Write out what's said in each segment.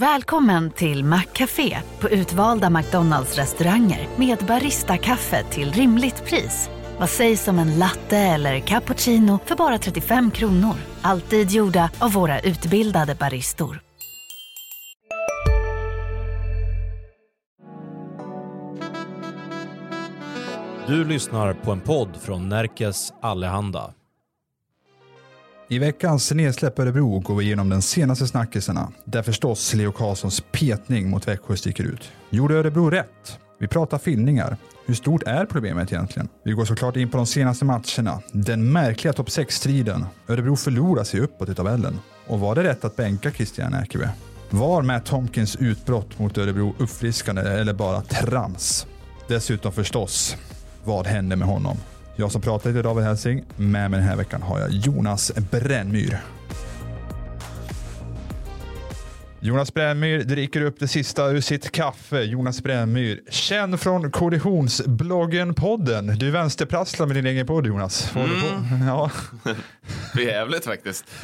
Välkommen till Maccafé på utvalda McDonalds restauranger med Baristakaffe till rimligt pris. Vad sägs om en latte eller cappuccino för bara 35 kronor? Alltid gjorda av våra utbildade baristor. Du lyssnar på en podd från Närkes Allehanda. I veckans nedsläpp Örebro går vi igenom den senaste snackisarna, där förstås Leo Karlssons petning mot Växjö sticker ut. Gjorde Örebro rätt? Vi pratar filmningar. Hur stort är problemet egentligen? Vi går såklart in på de senaste matcherna. Den märkliga topp 6-striden. Örebro förlorar sig uppåt i tabellen. Och var det rätt att bänka Christian Erkebe? Var Matt Tomkins utbrott mot Örebro uppfriskande eller bara trams? Dessutom förstås, vad hände med honom? Jag som pratar heter David Helsing. Med mig den här veckan har jag Jonas Brännmyr. Jonas Brännmyr dricker upp det sista ur sitt kaffe. Jonas Brännmyr, känd från Kollisionsbloggen-podden. Du vänsterprasslar med din egen podd Jonas. Vad mm. Ja. För jävligt faktiskt.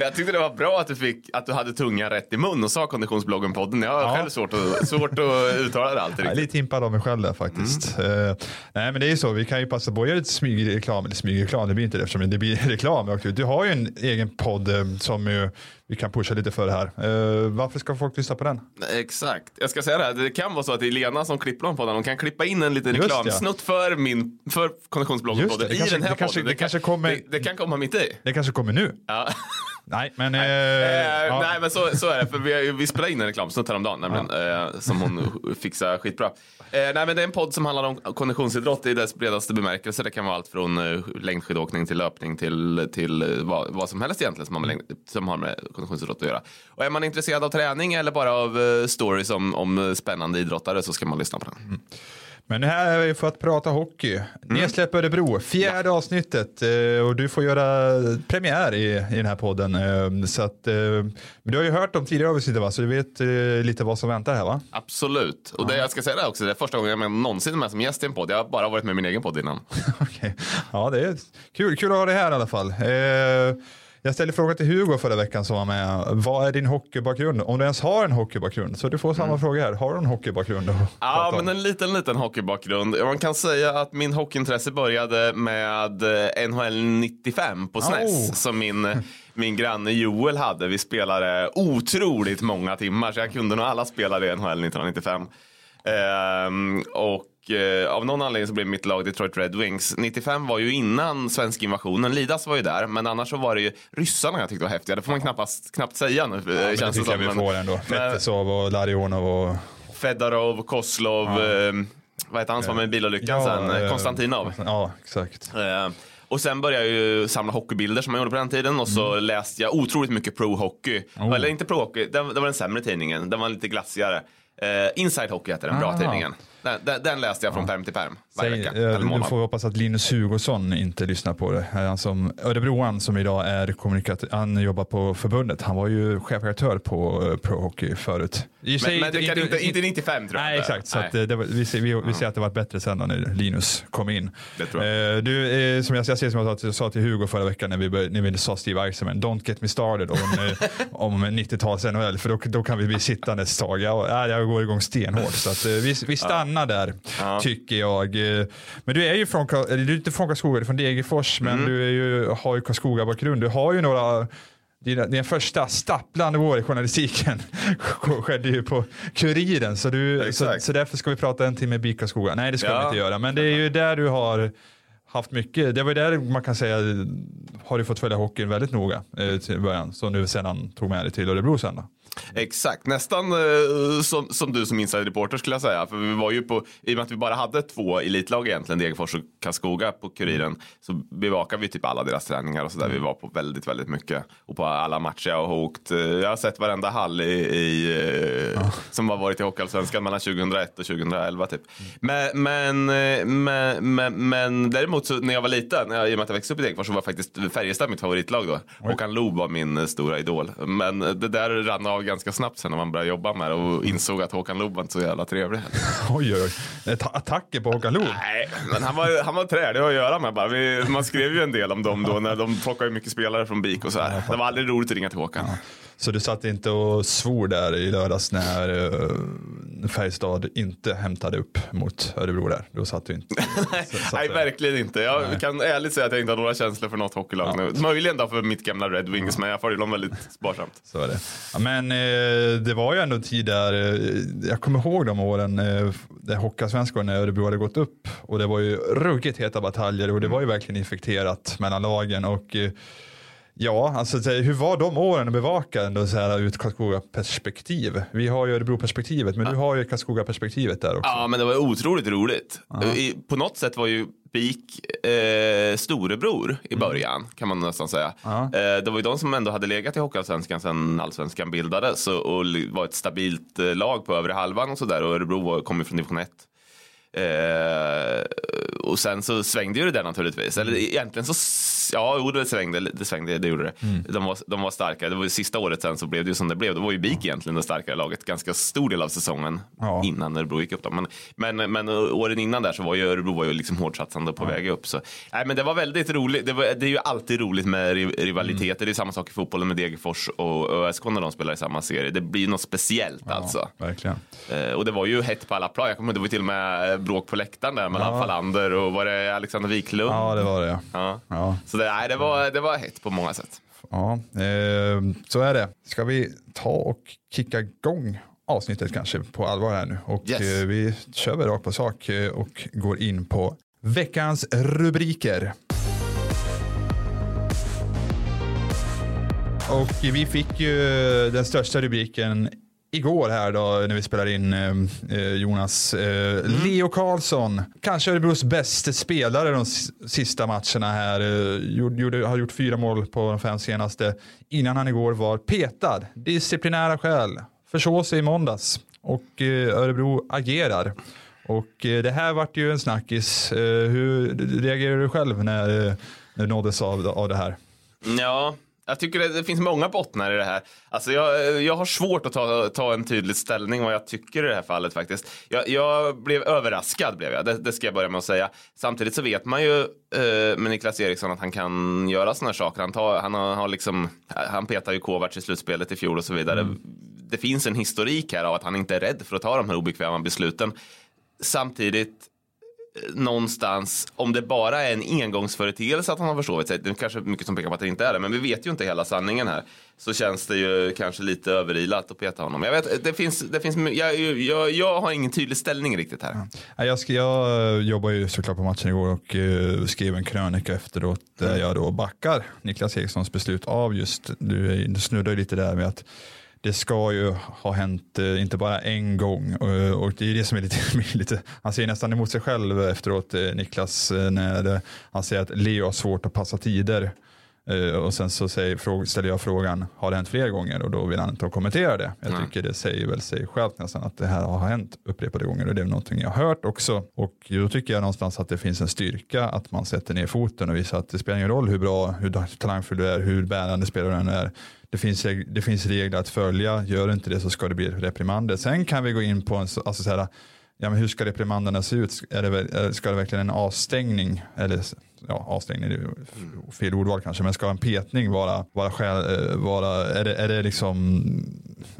jag tyckte det var bra att du, fick, att du hade tungan rätt i mun och sa Konditionsbloggen-podden. Jag har ja. själv svårt att, svårt att uttala det alltid. Jag är lite impad av mig själv där faktiskt. Mm. Uh, nej men det är ju så, vi kan ju passa på att göra lite smygreklam, eller smygreklam, det blir inte det eftersom det blir reklam. Du har ju en egen podd uh, som ju vi kan pusha lite för det här. Uh, varför ska folk lyssna på den? Exakt. Jag ska säga det här, det kan vara så att det är Lena som klipper dem på den. De kan klippa in en liten reklamsnutt ja. för min, för konditionsbloggen i den här det kanske, podden. Det, det, kanske kommer, det, det, kan komma mitt i. Det kanske kommer nu. Ja. Nej, men... Nej, eh, eh, nej men så, så är det. För vi, vi spelade in en reklamsnutt häromdagen nämligen, ja. eh, som hon fixade skitbra. Eh, nej, men det är en podd som handlar om konditionsidrott i dess bredaste bemärkelse. Det kan vara allt från eh, längdskidåkning till löpning till, till eh, vad, vad som helst egentligen som har, med, längd, som har med konditionsidrott att göra. Och är man intresserad av träning eller bara av eh, stories om, om spännande idrottare så ska man lyssna på den. Mm. Men här är vi för att prata hockey. Mm. Nedsläpp Örebro, fjärde ja. avsnittet eh, och du får göra premiär i, i den här podden. Eh, så att, eh, du har ju hört om tidigare avsnitt va, så du vet lite vad som väntar här va? Absolut, och det jag ska säga det också, det är första gången jag någonsin är med som gäst i en podd. Jag har bara varit med min egen podd innan. okay. Ja, det är kul, kul att ha dig här i alla fall. Jag ställde frågan till Hugo förra veckan som var med. Vad är din hockeybakgrund? Om du ens har en hockeybakgrund. Så du får samma mm. fråga här. Har du en hockeybakgrund? Ja, men en liten, liten hockeybakgrund. Man kan säga att min hockeyintresse började med eh, NHL 95 på SNES. Oh. Som min, min granne Joel hade. Vi spelade otroligt många timmar. Så jag kunde nog alla spelare i NHL 1995. Ehm, och eh, av någon anledning så blev mitt lag Detroit Red Wings. 95 var ju innan svensk invasionen. Lidas var ju där, men annars så var det ju ryssarna jag tyckte var häftiga. Det får man knappast, knappt säga nu. Ja, känns det tycker jag vi får ändå. Fetisov och Larionov och... Fedorov, Koslov, ja. eh, vad heter han som var med i bilolyckan ja, sen? Eh, Konstantinov. Ja, exakt. Eh, och sen började jag ju samla hockeybilder som jag gjorde på den tiden och så mm. läste jag otroligt mycket pro-hockey. Oh. Eller inte pro-hockey, det, det var den sämre tidningen. Den var lite glassigare. Uh, Inside Hockey heter den, bra tidningen. Den, den, läste jag från perm till perm varje vecka. Nu får vi hoppas att Linus Hugosson inte lyssnar på det. Han som, Örebroan som idag är kommunikatör, han jobbar på förbundet. Han var ju chefredaktör på uh, Pro Hockey förut. Men, men, det kan inte, inte, 95 tror jag. Nej exakt, så att, det var, vi, ser, vi, vi ser att det var bättre sen när Linus kom in. Det tror jag. du, som jag, jag ser som jag sa, sa till Hugo förra veckan när vi, när vi sa Steve Eisenman, don't get me started om, om 90-tals NHL för då, då kan vi bli sittande ett tag. Jag, jag går igång stenhårt. Så att, eh, vi, vi stannar där, ja. tycker jag. Eh, men du är ju från, du är inte från Karlskoga, du är från Degerfors, men mm. du är ju, har ju Karlskoga-bakgrund. Du har ju några din, din första stapplande år i journalistiken skedde ju på Kuriren. Så, du, så, så, därför ska vi prata en timme BIK Karlskoga. Nej, det ska ja. vi inte göra. Men det är ju där du har haft mycket. Det var där man kan säga har du fått följa hockeyn väldigt noga eh, till början. Som du sedan tog med dig till Örebro sen då. Exakt, nästan uh, som, som, du som inside reporter skulle jag säga. För vi var ju på, i och med att vi bara hade två elitlag egentligen, Degerfors och Karlskoga på Kuriren, så bevakade vi typ alla deras träningar och så där. Vi var på väldigt, väldigt mycket. Och på alla matcher jag har åkt, uh, jag har sett varenda hall i, i uh, ja. som har varit i Hockeyallsvenskan mellan 2001 och 2011 typ. Men, men, men, men, men däremot så när jag var liten, i och med att jag växte upp i Degerfors så var faktiskt Färjestad mitt favoritlag då. Håkan Loob var min stora idol. Men det där rann av ganska snabbt sen när man började jobba med det och insåg att Håkan Loob var inte så jävla trevlig. oj, oj, oj. Attacker på Håkan Loob? Nej, men han var, han var trälig att göra med bara. Vi, man skrev ju en del om dem då när de plockade mycket spelare från BIK och så här. Det var aldrig roligt att ringa till Håkan. Ja. Så du satt inte och svor där i lördags när uh, Färjestad inte hämtade upp mot Örebro där? Då satt du inte. nej, nej verkligen inte. Jag nej. kan ärligt säga att jag inte har några känslor för något hockeylag ja. nu. Möjligen då för mitt gamla Red Wings, ja. men jag följer dem väldigt sparsamt. Så är det. Ja, men uh, det var ju ändå en tid där, uh, jag kommer ihåg de åren uh, där Hockeyallsvenskan när Örebro hade gått upp och det var ju ruggigt heta bataljer och det var ju verkligen infekterat mellan lagen och Ja, alltså hur var de åren att bevaka ändå så här ett Karlskoga-perspektiv? Vi har ju Örebro-perspektivet, men ja. du har ju Karlskoga-perspektivet där också. Ja, men det var otroligt roligt. I, på något sätt var ju BIK eh, storebror i mm. början, mm. kan man nästan säga. Ja. Eh, det var ju de som ändå hade legat i Hockeyallsvenskan sedan allsvenskan bildades och, och var ett stabilt eh, lag på övre halvan och sådär och Örebro kom ju från division 1. Eh, och sen så svängde ju det där naturligtvis. Eller egentligen så, ja, jo, det svängde, det svängde, det gjorde det. Mm. De, var, de var starka. Det var ju sista året sen så blev det ju som det blev. Då var ju BIK egentligen det starkare laget ganska stor del av säsongen ja. innan Örebro gick upp. Då. Men, men, men åren innan där så var ju Örebro var ju liksom hårdsatsande på ja. väg upp. Så, nej, men det var väldigt roligt. Det, var, det är ju alltid roligt med rivaliteter. Mm. Det är samma sak i fotbollen med Degerfors och ÖSK när de spelar i samma serie. Det blir något speciellt ja, alltså. Verkligen. Eh, och det var ju hett på alla plan. Jag kommer det var till och med bråk på läktaren där mellan ja. Falander och var det Alexander Wiklund? Ja, det var det. Ja. ja. Så det, nej, det, var, det var hett på många sätt. Ja, eh, så är det. Ska vi ta och kicka igång avsnittet kanske på allvar här nu och yes. eh, vi kör väl rakt på sak eh, och går in på veckans rubriker. Och vi fick ju den största rubriken igår här då när vi spelar in eh, eh Jonas. Eh, mm. Leo Karlsson, kanske Örebros bästa spelare de sista matcherna här. Eh, gjorde, har gjort fyra mål på de fem senaste innan han igår var petad. Disciplinära skäl. Försåg sig i måndags och eh, Örebro agerar. Och eh, det här vart ju en snackis. hur reagerar du själv när, när du nåddes av, av det här? Ja, jag tycker det, det, finns många bottnar i det här. Alltså jag, jag har svårt att ta, ta en tydlig ställning vad jag tycker i det här fallet faktiskt. Jag, jag blev överraskad, blev jag. Det, det, ska jag börja med att säga. Samtidigt så vet man ju eh, med Niklas Eriksson att han kan göra sådana saker. Han, tar, han, har, har liksom, han petar ju Kovacs i slutspelet i fjol och så vidare. Mm. Det finns en historik här av att han inte är rädd för att ta de här obekväma besluten. Samtidigt någonstans, om det bara är en engångsföreteelse att han har försovit sig, det är kanske mycket som pekar på att det inte är det, men vi vet ju inte hela sanningen här, så känns det ju kanske lite överilat att peta honom. Jag, vet, det finns, det finns, jag, jag, jag har ingen tydlig ställning riktigt här. Ja. Jag, ska, jag jobbar ju såklart på matchen igår och uh, skrev en krönika efteråt där mm. jag då backar Niklas Erikssons beslut av just, du snuddar ju lite där med att det ska ju ha hänt eh, inte bara en gång och, och det är det som är lite, lite, han säger nästan emot sig själv efteråt eh, Niklas eh, när han säger att Leo har svårt att passa tider och sen så säger, ställer jag frågan, har det hänt fler gånger? Och då vill han inte kommentera det. Jag Nej. tycker det säger väl sig självt nästan att det här har hänt upprepade gånger och det är någonting jag har hört också. Och då tycker jag någonstans att det finns en styrka att man sätter ner foten och visar att det spelar ingen roll hur bra, hur talangfull du är, hur bärande spelaren är det finns, det finns regler att följa, gör du inte det så ska det bli reprimander. Sen kan vi gå in på en, alltså så här, ja, men hur ska reprimanderna se ut? Är det, eh, ska det verkligen en avstängning, eller ja, avstängning är fel ordval kanske, men ska en petning vara, vara, skäl, eh, vara är, det, är det liksom,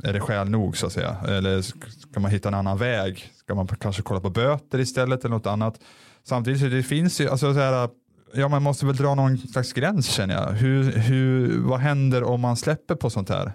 är det skäl nog så att säga? Eller ska man hitta en annan väg? Ska man kanske kolla på böter istället eller något annat? Samtidigt, det finns ju, alltså så här, Ja, man måste väl dra någon slags gräns känner jag. Hur, hur, vad händer om man släpper på sånt här?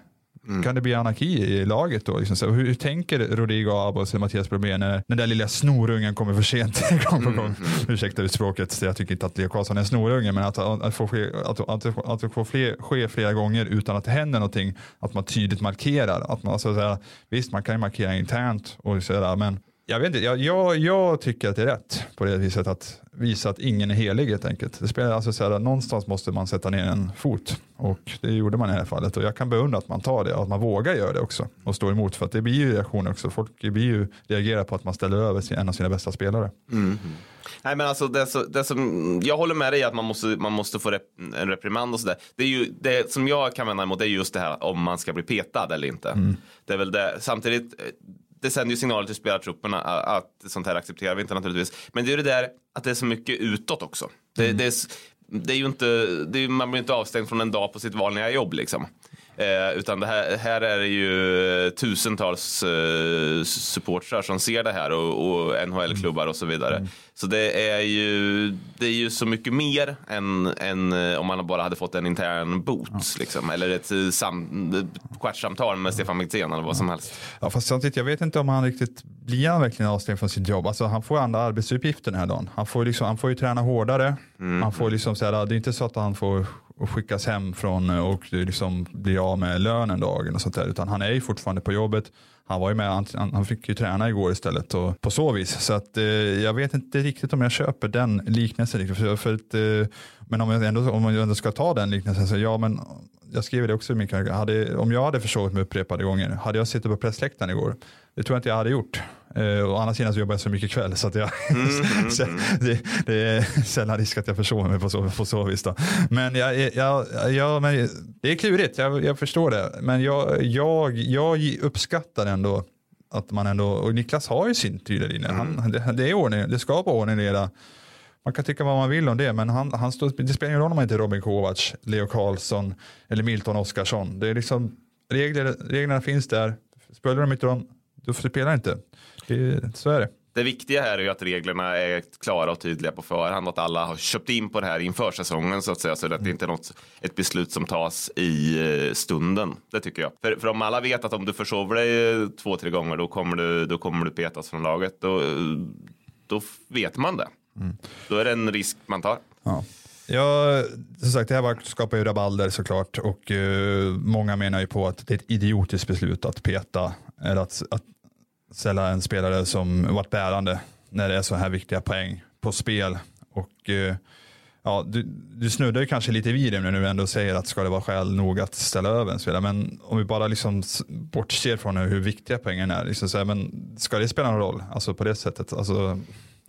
Mm. Kan det bli anarki i laget då? Liksom så, hur, hur tänker Rodrigo Abos och Mattias Bromé när, den där lilla snorungen kommer för sent gång på gång? Mm. Ursäkta utspråket, jag tycker inte att Leo Karlsson är en snorunge, men att, att, få ske, att, att, att, att få fler, ske flera gånger utan att det händer någonting, att man tydligt markerar. Att man, alltså, så här, visst, man kan ju markera internt, och så där, men jag, vet inte, jag, jag, jag, tycker att det är rätt på det viset att visa att ingen är helig helt enkelt. Det spelar alltså så här, någonstans måste man sätta ner en fot och det gjorde man i det här fallet och jag kan beundra att man tar det och att man vågar göra det också och stå emot för att det blir ju reaktioner också. Folk blir ju reagerar på att man ställer över en av sina bästa spelare. Mm. Nej men alltså det, så, det som, jag håller med dig att man måste, man måste få rep, en reprimand och sådär. Det, är ju, det som jag kan vända emot är just det här om man ska bli petad eller inte. Mm. Det är väl det. Samtidigt det sänder ju signaler till spelartrupperna att sånt här accepterar vi inte naturligtvis. Men det är ju det där att det är så mycket utåt också. Det, mm. det, är, det är ju inte, är, man blir inte avstängd från en dag på sitt vanliga jobb liksom. Eh, utan det här, här är det ju tusentals eh, supportrar som ser det här och, och NHL-klubbar och så vidare. Mm. Så det är, ju, det är ju så mycket mer än, än eh, om man bara hade fått en intern bot. Ja. Liksom, eller ett sam, kvartssamtal med Stefan Mixén eller vad som helst. Ja, fast samtidigt, jag vet inte om han riktigt blir han verkligen avstängd från sitt jobb. Alltså, han får andra arbetsuppgifter den här dagen. Han får, liksom, han får ju träna hårdare. Mm. Han får liksom, så här, det är inte så att han får och skickas hem från eh, och liksom blir av med lönen dagen och sånt där. Utan han är ju fortfarande på jobbet. Han var ju med, han, han fick ju träna igår istället och på så vis. Så att eh, jag vet inte riktigt om jag köper den liknelsen. För, för att, eh, men om jag, ändå, om jag ändå ska ta den liknelsen så ja men jag skriver det också i min karriär. Om jag hade försovit mig upprepade gånger, hade jag suttit på pressläktaren igår, det tror jag inte jag hade gjort. Uh, å andra sidan så jobbar jag så mycket kväll så att jag, mm, mm, så, mm. det, det, är sällan risk att jag försover mig på så, på så vis. Då. Men, jag, jag, jag, men det är klurigt, jag, jag förstår det. Men jag, jag, jag uppskattar ändå att man ändå, och Niklas har ju sin tydliga linje. Han, det, det, är ordning, det ska vara ordning leda. Man kan tycka vad man vill om det, men han, han stod, det spelar ingen roll om man inte är Robin Kovacs, Leo Karlsson eller Milton Oskarsson. Det är liksom, regler, reglerna finns där, spelar de inte dem, då spelar inte. Det, så är det. Det viktiga här är ju att reglerna är klara och tydliga på förhand och att alla har köpt in på det här inför säsongen så att säga. Så att det inte är något, ett beslut som tas i eh, stunden. Det tycker jag. För, för om alla vet att om du försover dig två, tre gånger då kommer du, då kommer du petas från laget. Då, då vet man det. Mm. Då är det en risk man tar. Ja. Ja, som sagt, det här skapar ju rabalder såklart och uh, många menar ju på att det är ett idiotiskt beslut att peta eller att, att sälja en spelare som varit bärande när det är så här viktiga poäng på spel. Och uh, ja, du, du snuddar ju kanske lite vid det när du ändå säger att ska det vara skäl nog att ställa över en spelare. Men om vi bara liksom bortser från hur viktiga poängen är, liksom så här, men ska det spela någon roll? Alltså på det sättet, alltså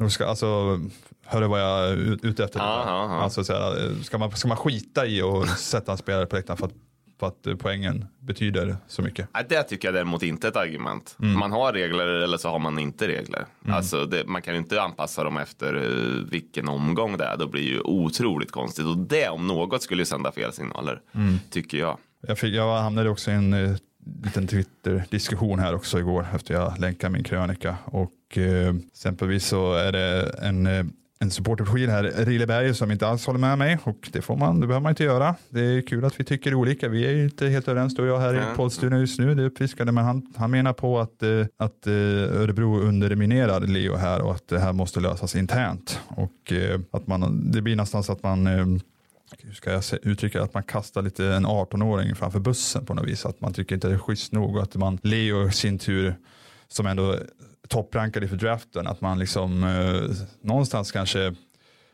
Ska, alltså, hör du vad jag är ute efter? Aha, aha. Alltså, så här, ska, man, ska man skita i att sätta en spelare på läktaren för att, för att poängen betyder så mycket? Det tycker jag däremot inte är ett argument. Mm. Man har regler eller så har man inte regler. Mm. Alltså, det, man kan ju inte anpassa dem efter uh, vilken omgång det är. Då blir det ju otroligt konstigt. Och det om något skulle ju sända fel signaler, mm. tycker jag. Jag, fick, jag hamnade också i en uh, liten Twitter-diskussion här också igår efter jag länkade min krönika. Och eh, exempelvis så är det en, eh, en supporterprofil här, Rilleberg, som inte alls håller med mig och det får man, det behöver man inte göra. Det är kul att vi tycker olika. Vi är ju inte helt överens du och jag här i poddstudion just nu, det är uppfriskande, men han, han menar på att, eh, att eh, Örebro underminerar Leo här och att det här måste lösas internt och att man, det blir nästan så att man hur ska jag uttrycka att man kastar lite en 18-åring framför bussen på något vis. Att man tycker inte det är schysst nog och att man, Leo i sin tur, som ändå topprankade för draften, att man liksom eh, någonstans kanske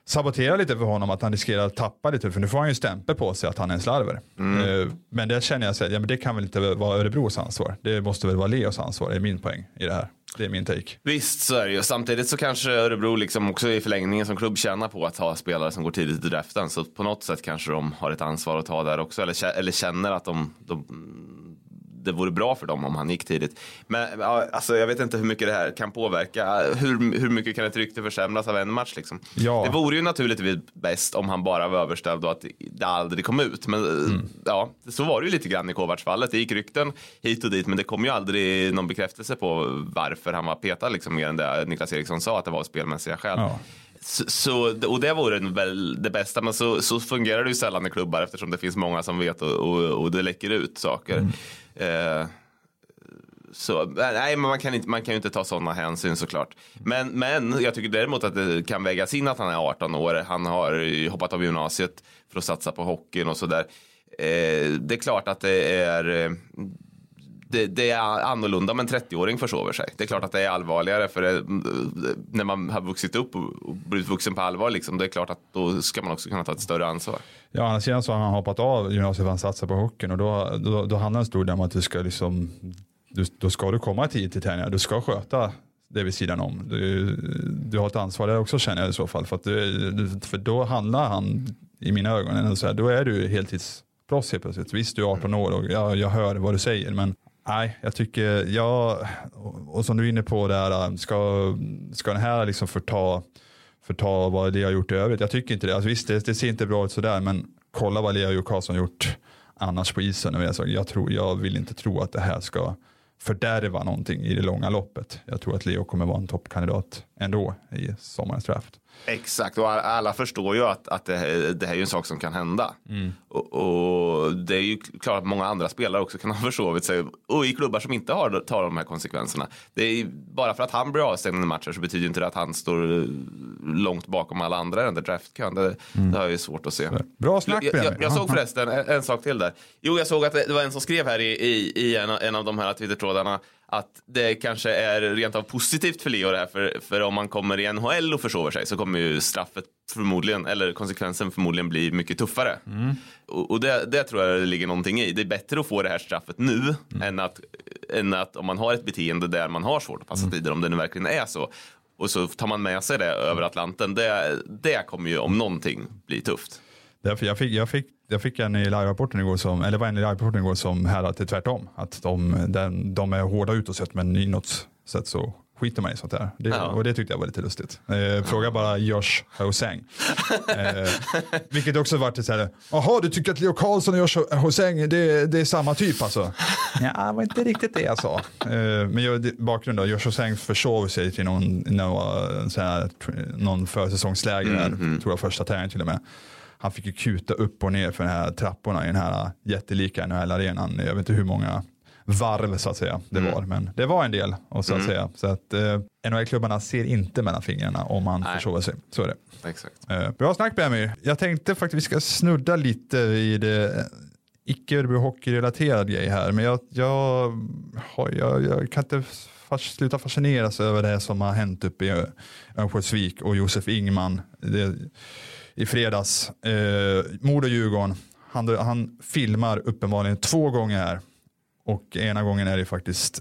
saboterar lite för honom att han riskerar att tappa lite för nu får han ju stämpel på sig att han är en slarver. Mm. Eh, men det känner jag, så, ja, men det kan väl inte vara Örebros ansvar. Det måste väl vara Leos ansvar, det är min poäng i det här. Det är min take. Visst så är det ju. Samtidigt så kanske Örebro liksom också i förlängningen som klubb tjänar på att ha spelare som går tidigt i draften. Så på något sätt kanske de har ett ansvar att ta där också. Eller, eller känner att de, de det vore bra för dem om han gick tidigt. Men alltså, jag vet inte hur mycket det här kan påverka. Hur, hur mycket kan ett rykte försämras av en match? Liksom? Ja. Det vore ju naturligtvis bäst om han bara var överställd och att det aldrig kom ut. Men mm. ja, så var det ju lite grann i Kovacs fallet. Det gick rykten hit och dit men det kom ju aldrig någon bekräftelse på varför han var petad. Liksom, mer än det Niklas Eriksson sa att det var spelmässiga skäl. Ja. Så, och det vore väl det bästa, men så, så fungerar det ju sällan i klubbar eftersom det finns många som vet och, och, och det läcker ut saker. Mm. Eh, så, nej, men man kan, inte, man kan ju inte ta sådana hänsyn såklart. Men, men jag tycker däremot att det kan vägas in att han är 18 år. Han har hoppat av gymnasiet för att satsa på hockeyn och sådär. Eh, det är klart att det är eh, det, det, är annorlunda om en 30-åring försover sig. Det är klart att det är allvarligare för det, när man har vuxit upp och blivit vuxen på allvar, liksom, det är klart att då ska man också kunna ta ett större ansvar. Ja, annars känns så har han hoppat av gymnasiet för han satsar på hockeyn och då, då, då handlar det en stor del om att du ska liksom, du, då ska du komma tid till träningar, du ska sköta det vid sidan om. Du, du har ett ansvar där också känner jag i så fall, för, att du, för då handlar han i mina ögon, så här, då är du heltidsproffs helt plötsligt. Visst, du är 18 år och jag, jag hör vad du säger, men Nej, jag tycker, ja, och som du är inne på där, äh, ska, ska den här liksom förta, förta vad Lea har gjort i övrigt? Jag tycker inte det. Alltså visst, det, det ser inte bra ut sådär, men kolla vad Lea och Karlsson gjort annars på isen. Jag, tror, jag vill inte tro att det här ska fördärva någonting i det långa loppet. Jag tror att Leo kommer vara en toppkandidat ändå i sommarens draft. Exakt, och alla förstår ju att, att det, det här är en sak som kan hända. Mm. Och, och, det är ju klart att många andra spelare också kan ha försovit sig. Och i klubbar som inte har, tar de här konsekvenserna. Det är, bara för att han blir avstängd i matcher så betyder inte det att han står långt bakom alla andra i den där draftkön. Det, mm. det har jag ju svårt att se. Bra snack jag, jag, jag såg förresten en, en, sak till där. Jo, jag såg att det var en som skrev här i, i, i en, en av de här Twitter-trådarna att det kanske är rent av positivt för Leo det här. För, för om man kommer i NHL och försover sig så kommer ju straffet förmodligen, eller konsekvensen förmodligen bli mycket tuffare. Mm. Och, och det, det, tror jag det ligger någonting i. Det är bättre att få det här straffet nu mm. än, att, än att om man har ett beteende där man har svårt att passa mm. tider, om det nu verkligen är så. Och så tar man med sig det över Atlanten. Det, det kommer ju om någonting bli tufft. Jag, fick, jag, fick, jag fick en i live-rapporten igår som, eller var en i live-rapporten igår som här att det är tvärtom. Att de, de, de är hårda utåt sett men i något sätt så skiter man i sånt där. Det, ja. Och det tyckte jag var lite lustigt. Eh, fråga bara Josh Hosang. eh, vilket också varit så här, jaha du tycker att Leo Karlsson och Josh Hosang det, det är samma typ alltså? ja, det var inte riktigt det jag sa. Eh, men jag, bakgrund då, Josh Hosang försov sig till någon, någon, här, någon försäsongsläger, mm, mm. tror jag första träningen till och med han fick ju kuta upp och ner för de här trapporna i den här jättelika NHL-arenan. Jag vet inte hur många varv så att säga det mm. var, men det var en del. Och så att mm. säga. Så att eh, NHL-klubbarna ser inte mellan fingrarna om man Nej. försover sig. Så är det. Exakt. Eh, bra snack Bemir. Jag tänkte faktiskt vi ska snudda lite i det icke Örebro Hockey-relaterad grej här, men jag, jag, jag, jag kan inte fast, sluta fascineras över det som har hänt uppe i Örnsköldsvik och Josef Ingman. Det, i fredags. Eh, Modo Djurgården. Han, han filmar uppenbarligen två gånger här. Och ena gången är det faktiskt,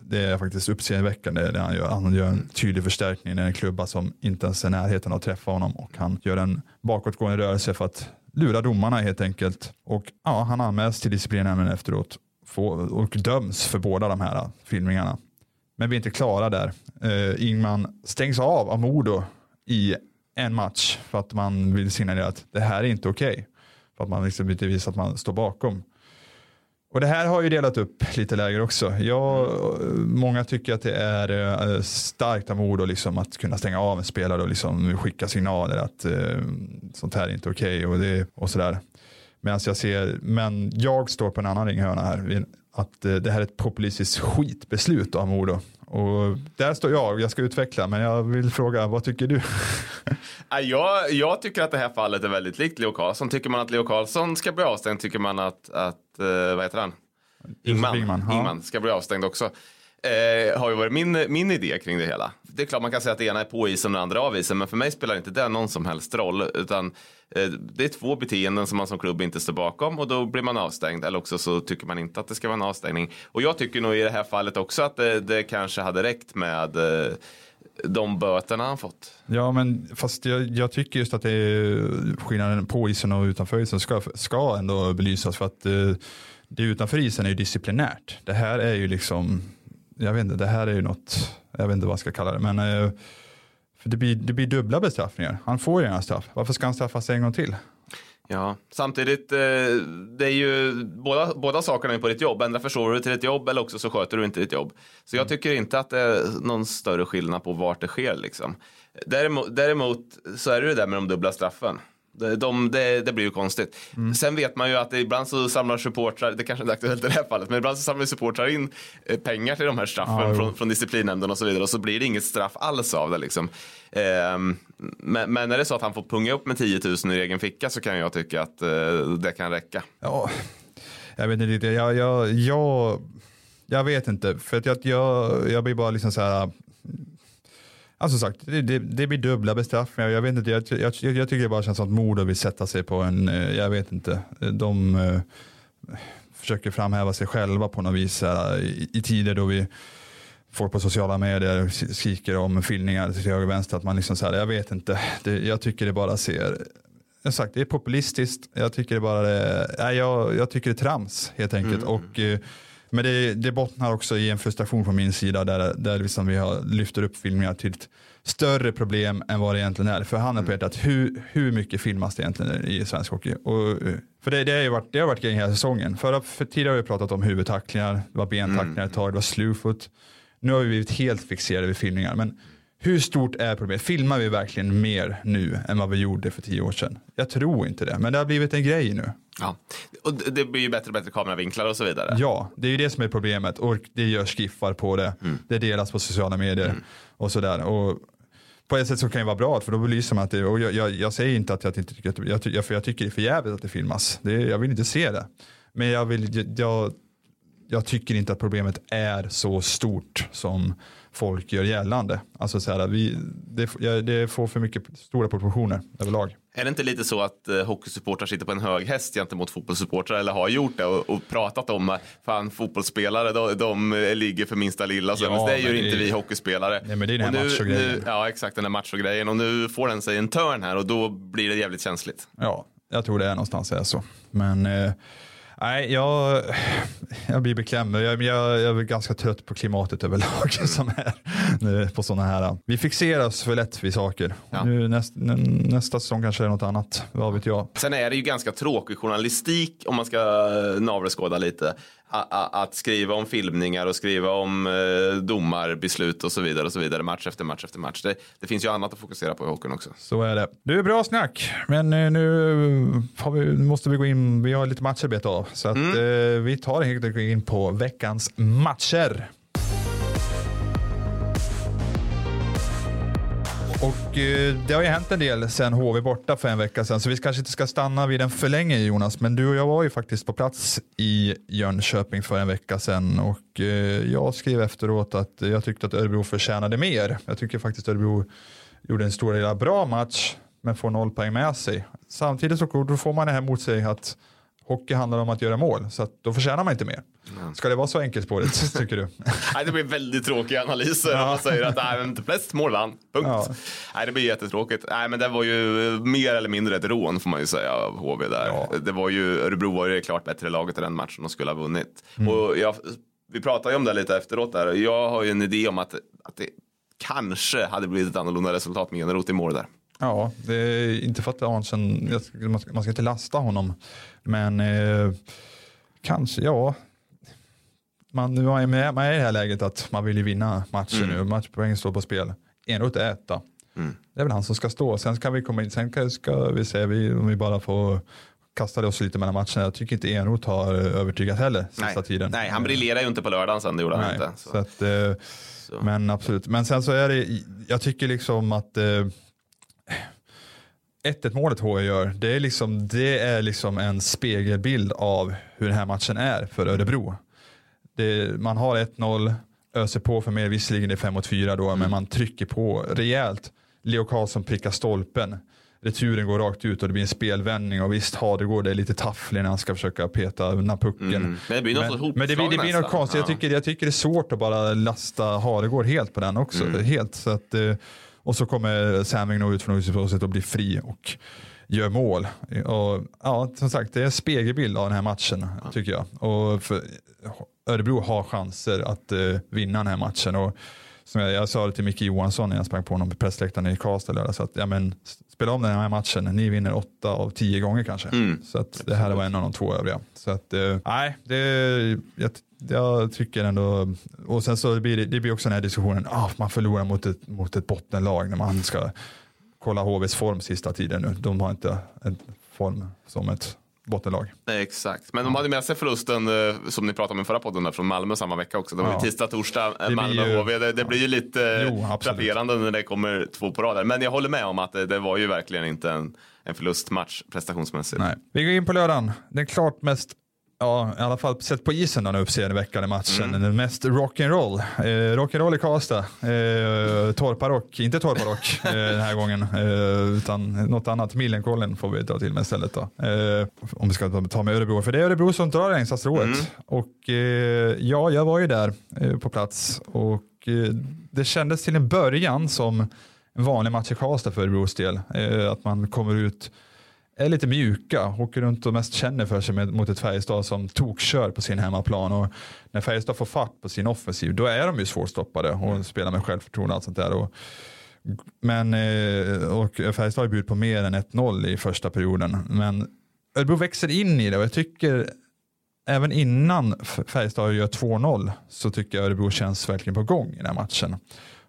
det är faktiskt uppseendeväckande. Han gör, han gör en tydlig förstärkning. Det är en klubba som inte ens är i närheten att träffa honom. Och han gör en bakåtgående rörelse för att lura domarna helt enkelt. Och ja, han anmäls till disciplinnämnden efteråt och döms för båda de här filmningarna. Men vi är inte klara där. Uh, Ingman stängs av av Modo i en match för att man vill signalera att det här är inte okej. Okay. För att man liksom vill visa att man står bakom. Och det här har ju delat upp lite läger också. Jag, många tycker att det är eh, starkt av Modo liksom att kunna stänga av en spelare och liksom skicka signaler att eh, sånt här är inte okej okay och, och sådär. Medan jag ser, men jag står på en annan ringhörna här. Att eh, det här är ett populistiskt skitbeslut av Modo. Och där står jag, jag ska utveckla, men jag vill fråga, vad tycker du? jag, jag tycker att det här fallet är väldigt likt Leo Karlsson. Tycker man att Leo Karlsson ska bli avstängd tycker man att, att uh, vad heter han? Ingman, Ingman, ja. Ingman ska bli avstängd också. Eh, har ju varit min, min idé kring det hela. Det är klart man kan säga att det ena är på isen och det andra av isen, men för mig spelar inte det någon som helst roll. Utan eh, det är två beteenden som man som klubb inte står bakom och då blir man avstängd. Eller också så tycker man inte att det ska vara en avstängning. Och jag tycker nog i det här fallet också att det, det kanske hade räckt med eh, de böterna han fått. Ja, men fast jag, jag, tycker just att det är skillnaden på isen och utanför isen ska, ska ändå belysas för att eh, det utanför isen är ju disciplinärt. Det här är ju liksom jag vet inte, det här är ju något, jag vet inte vad jag ska kalla det, men eh, för det, blir, det blir dubbla bestraffningar. Han får ju en straff. Varför ska han straffas en gång till? Ja, samtidigt, eh, det är ju båda, båda sakerna är på ditt jobb. Ändra försover du till ditt jobb eller också så sköter du inte ditt jobb. Så jag mm. tycker inte att det är någon större skillnad på vart det sker liksom. Däremot, däremot så är det ju det där med de dubbla straffen. De, det, det, blir ju konstigt. Mm. Sen vet man ju att ibland så samlar supportrar, det kanske inte är aktuellt i det här fallet, men ibland så samlar supportrar in eh, pengar till de här straffen ah, från, från disciplinnämnden och så vidare och så blir det inget straff alls av det liksom. Um, men, men är det så att han får punga upp med 10 000 i egen ficka så kan jag tycka att uh, det kan räcka. Ja, jag vet inte, jag, jag, jag, jag vet inte, för att jag, jag, jag blir bara liksom så här Alltså sagt, det, det, det, blir dubbla bestraffningar. Jag, vet inte, jag, jag, jag, tycker det bara känns som att Modo vill sätta sig på en, eh, jag vet inte, de uh, försöker framhäva sig själva på något vis uh, i, i, tider då vi får på sociala medier skriker om filmningar till höger och vänster. Att man liksom så här, jag vet inte, det, jag tycker det bara ser, jag sagt, det är populistiskt, jag tycker det bara, det, nej, jag, jag tycker det är trams helt enkelt. Mm. Och uh, Men det, det bottnar också i en frustration från min sida där, där liksom vi har lyfter upp filmningar till ett större problem än vad det egentligen är. För han har petat hur, hur mycket filmas det egentligen i svensk hockey? Och, för det, det, har ju varit, det har varit grejen hela säsongen. Förra, för tidigare har vi pratat om huvudtacklingar, det var bentacklingar ett tag, det var slewfoot. Nu har vi blivit helt fixerade vid filmningar. Men hur stort är problemet? Filmar vi verkligen mer nu än vad vi gjorde för tio år sedan? Jag tror inte det, men det har blivit en grej nu. Ja. Och det- blir ju bättre och bättre kameravinklar och så vidare. Ja, det är ju det som är problemet och det görs skiffar på det. Det delas på sociala medier och sådär. Och på ett sätt så kan det vara bra för då belyser man att det, och jag, jag, jag säger inte att jag inte tycker att det, jag, jag, för jag tycker det är för jävligt att det filmas. Det, jag vill inte se det. Men jag, vill, jag, jag tycker inte att problemet är så stort som folk gör gällande. Alltså så här, vi, det, det får för mycket stora proportioner överlag. Är det inte lite så att eh, hockeysupportrar sitter på en hög häst gentemot fotbollssupportrar eller har gjort det och, och pratat om att fan fotbollsspelare de, de eh, ligger för minsta lilla så, Ja, men det gör inte vi hockeyspelare. Nej, men det är den Och här nu, machogrejen. nu, Ja exakt den här machogrejen och nu får den sig en törn här och då blir det jävligt känsligt. Ja, jag tror det är någonstans är så. Men eh, nej, jag, jag blir beklämd. Jag, jag, jag är ganska trött på klimatet överlag som är nu på sådana här. Vi fixerar oss för lätt vid saker. Ja. Nu, näst, nä- nästa säsong kanske är något annat. Vad vet jag. Sen är det ju ganska tråkig journalistik om man ska eh, navelskåda lite. Att skriva om filmningar och skriva om eh, domarbeslut och så vidare och så vidare match efter match efter match. Det, det finns ju annat att fokusera på i hockeyn också. Så är det. Du är bra snack, men eh, nu vi, nu måste vi gå in. Vi har lite matcher beta av, så att, eh, vi tar helt enkelt in på veckans matcher. Och eh, det har ju hänt en del sen HV borta för en vecka sedan, så vi kanske inte ska stanna vid den för länge Jonas. Men du och jag var ju faktiskt på plats i Jönköping för en vecka sedan och eh, jag skrev efteråt att jag tyckte att Örebro förtjänade mer. Jag tycker faktiskt Örebro gjorde en stor del bra match, men får noll poäng med sig. Samtidigt så får man det här mot sig att hockey handlar om att göra mål, så då förtjänar man inte mer. Ska det vara så enkelt på det, tycker du? Nej, det blir väldigt tråkiga analyser om man säger att nej, men flest mål vann. Punkt. Ja. Nej, det blir jättetråkigt. Nej, men det var ju mer eller mindre ett rån får man ju säga av HV där. Ja. Det var ju, Örebro var ju det klart bättre laget i den matchen och skulle ha vunnit. Mm. Och jag, vi pratade ju om det lite efteråt där. Jag har ju en idé om att, att det kanske hade blivit ett annorlunda resultat med Eneroth i mål där. Ja, det är inte för att ska, man ska inte lasta honom, men eh, kanske, ja. Man, man, är med, man är i det här läget att man vill ju vinna matchen nu, matchpoängen står på spel. Enroth är etta. Det är väl han som ska stå, sen kan vi komma in, sen kan, ska vi se vi, om vi bara får kasta oss lite mellan matcherna. Jag tycker inte Enroth har övertygat heller sista Nej. tiden. Nej, han briljerar ju inte på lördagen sen, det gjorde han Nej, inte. så Så. att, eh, Men absolut. Men sen så är det, jag tycker liksom att eh, 1-1 målet HV gör, det är, liksom, det är liksom en spegelbild av hur den här matchen är för Örebro. Det, man har 1-0, öser på för mer, visserligen det är 5 mot 4 då, men man trycker på rejält. Leo Karlsson prickar stolpen. Returen går rakt ut och det blir en spelvändning och visst Hadegård är lite tafflig när han ska försöka peta undan pucken. Mm. Men det blir något Men, men det blir, det blir något konstigt. Jag Ja. tycker, jag tycker det är svårt att bara lasta Hadegård helt på den också. Mm. Helt, så att, eh, och så kommer Sam nog ut från utespåset och blir fri och gör mål. Och, ja, som sagt, det är en spegelbild av den här matchen tycker jag. Och för, Örebro har chanser att eh, vinna den här matchen. Och, som jag, jag sa det till Micke Johansson när jag sprang på honom på pressläktaren i Karlstad. lördag, Så att, ja, men, spela om den här matchen, ni vinner åtta av tio gånger kanske. Mm. Så att det här var en av de två övriga. Så att, eh, nej, det, jag, jag tycker ändå, och sen så blir det, det blir också den här diskussionen, ah, man förlorar mot ett, mot ett bottenlag när man ska kolla HVs form sista tiden nu. De har inte en form som ett bottenlag. Nej, Exakt, men de hade med sig förlusten eh, som ni pratade om i förra podden där, från Malmö samma vecka också. Det var Ja. tisdag, torsdag, eh, Malmö ju- HV. Det, det blir ju lite Jo, eh, absolut. frapperande när det kommer två på rad. Men jag håller med om att det, det var ju verkligen inte en, en förlustmatch prestationsmässigt. Nej. Vi går in på lördagen. Den klart mest, ja i alla fall sett på isen den uppseendeväckande matchen. Den mest rock'n'roll. Eh, rock'n'roll i Karlstad. Eh, torparock, inte torparock eh, den här gången. Eh, utan något annat. Millenkollen får vi dra till med istället då. Eh, om vi ska ta med Örebro. För det är Örebro som drar längstastrået. Och eh, ja, jag var ju där eh, på plats. Och eh, det kändes till en början som en vanlig match i Karlstad för Örebros del. Att man kommer ut är lite mjuka, åker runt och mest känner för sig med, mot ett Färjestad som tokkör på sin hemmaplan. Och när Färjestad får fart på sin offensiv, då är de ju svårstoppade och spelar med självförtroende och allt sånt där. Och, men eh, och Färjestad har bjudit på mer än 1-0 i första perioden. Men Örebro växer in i det och jag tycker även innan Färjestad gör 2-0 så tycker jag Örebro känns verkligen på gång i den här matchen.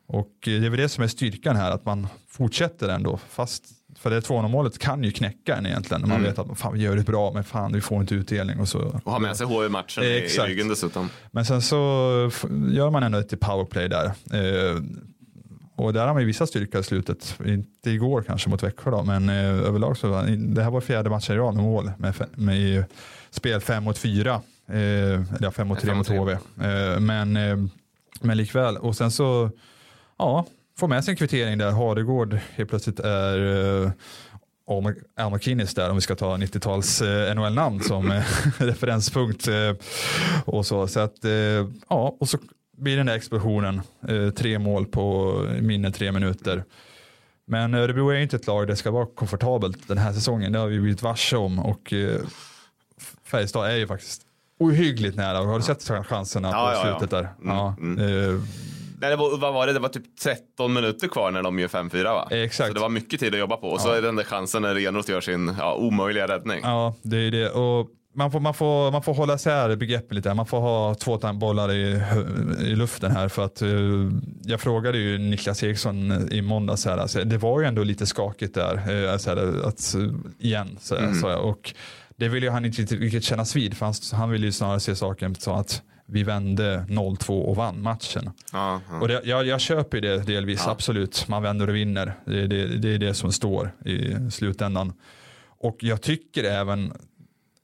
Och det är väl det som är styrkan här, att man fortsätter ändå. Fast, för det 2-0 målet kan ju knäcka en egentligen. När man mm. vet att fan, vi gör det bra, men fan vi får inte utdelning. Och, så. och ha med sig H i matchen i, i ryggen dessutom. Men sen så gör man ändå ett powerplay där. Eh, och där har man ju vissa styrka i slutet. Inte igår kanske mot Växjö då, men eh, överlag så det här var fjärde matchen i rad med mål med, med spel 5 mot 4. Eh, eller 5 mot 3 mot HV. Eh, men, eh, men likväl. Och sen så ja, får med sig en kvittering där Hadegård helt plötsligt är eh, Al där om vi ska ta 90-tals eh, NHL-namn som eh, referenspunkt. Eh, och så, så att, eh, ja, och så blir den där explosionen. Tre mål på mindre tre minuter. Men Örebro är inte ett lag det ska vara komfortabelt den här säsongen. Det har vi blivit varse om och Färjestad är ju faktiskt ohyggligt nära. Har du sett chanserna ja, på slutet ja. där? Mm, ja. Mm. Nej, det var, vad var det? Det var typ 13 minuter kvar när de gör 5-4 va? Exakt. Så det var mycket tid att jobba på. Och ja. så är den där chansen när Renroth gör sin ja, omöjliga räddning. Ja, det är det. Och man får, man, får, man får hålla isär begreppen lite. Man får ha två bollar i, i luften här. För att uh, jag frågade ju Niklas Eriksson i måndags. Här, alltså, det var ju ändå lite skakigt där. Uh, alltså, att, igen. Så, mm. så, och det vill ju han inte riktigt kännas vid. För han, han vill ju snarare se saken så att vi vände 0-2 och vann matchen. Ja. Och det, jag, jag köper det delvis, ja. absolut. Man vänder och vinner. Det, det, det är det som står i slutändan. Och jag tycker även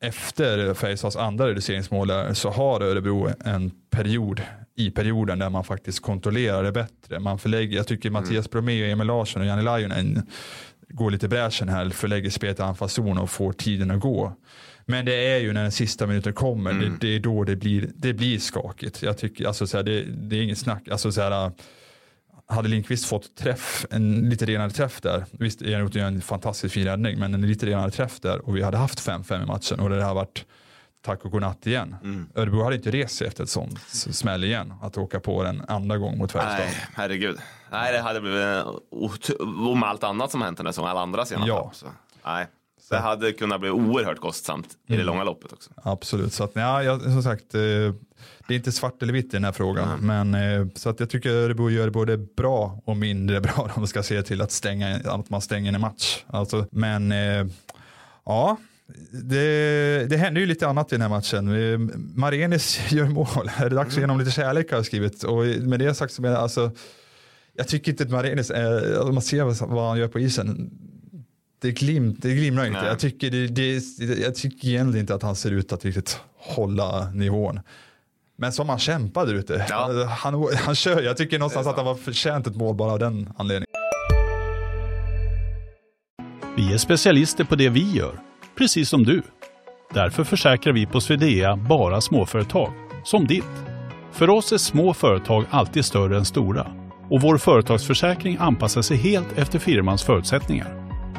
efter Färjestads andra reduceringsmål så har Örebro en period i perioden där man faktiskt kontrollerar det bättre. Man förlägger, jag tycker Mattias mm. Bromé, Emil Larsson och Janne Lajunen går lite bräschen här, förlägger spelet i anfallszon och får tiden att gå. Men det är ju när den sista minuten kommer, mm. det, det, är då det blir, det blir skakigt. Jag tycker, alltså, så här, det, det, är inget snack. Alltså, så här, hade Lindqvist fått träff, en lite renare träff där, visst är gjort en fantastisk fin räddning, men en lite renare träff där och vi hade haft 5-5 i matchen och det hade varit tack och godnatt igen. Mm. Örebro hade inte rest sig efter ett sånt smäll igen, att åka på den andra gång mot Färjestad. Nej, herregud. Nej, det hade blivit, om allt annat som hänt den säsongen, alla andra senare. Ja. Så. Nej. Det hade kunnat bli oerhört kostsamt mm. i det mm. långa loppet också. Absolut, så att, ja, jag, som sagt, eh, det är inte svart eller vitt i den här frågan. Mm. Men, eh, så att jag tycker Örebro gör både bra och mindre bra om man ska se till att, stänga, att man stänger en match. Alltså, men eh, ja, det, det händer ju lite annat i den här matchen. Marenis gör mål. Är det dags att ge honom lite kärlek har jag skrivit. Och med det sagt så menar jag, alltså, jag tycker inte att Marenis, är, om man ser vad han gör på isen, det, glim, det glimrar inte. Jag tycker, det, det, jag tycker egentligen inte att han ser ut att riktigt hålla nivån. Men som han kämpar där ute. Ja. Han, han kör, jag tycker någonstans att han var förtjänt ett mål bara av den anledningen. Vi är specialister på det vi gör, precis som du. Därför försäkrar vi på Swedea bara småföretag, som ditt. För oss är små företag alltid större än stora och vår företagsförsäkring anpassar sig helt efter firmans förutsättningar.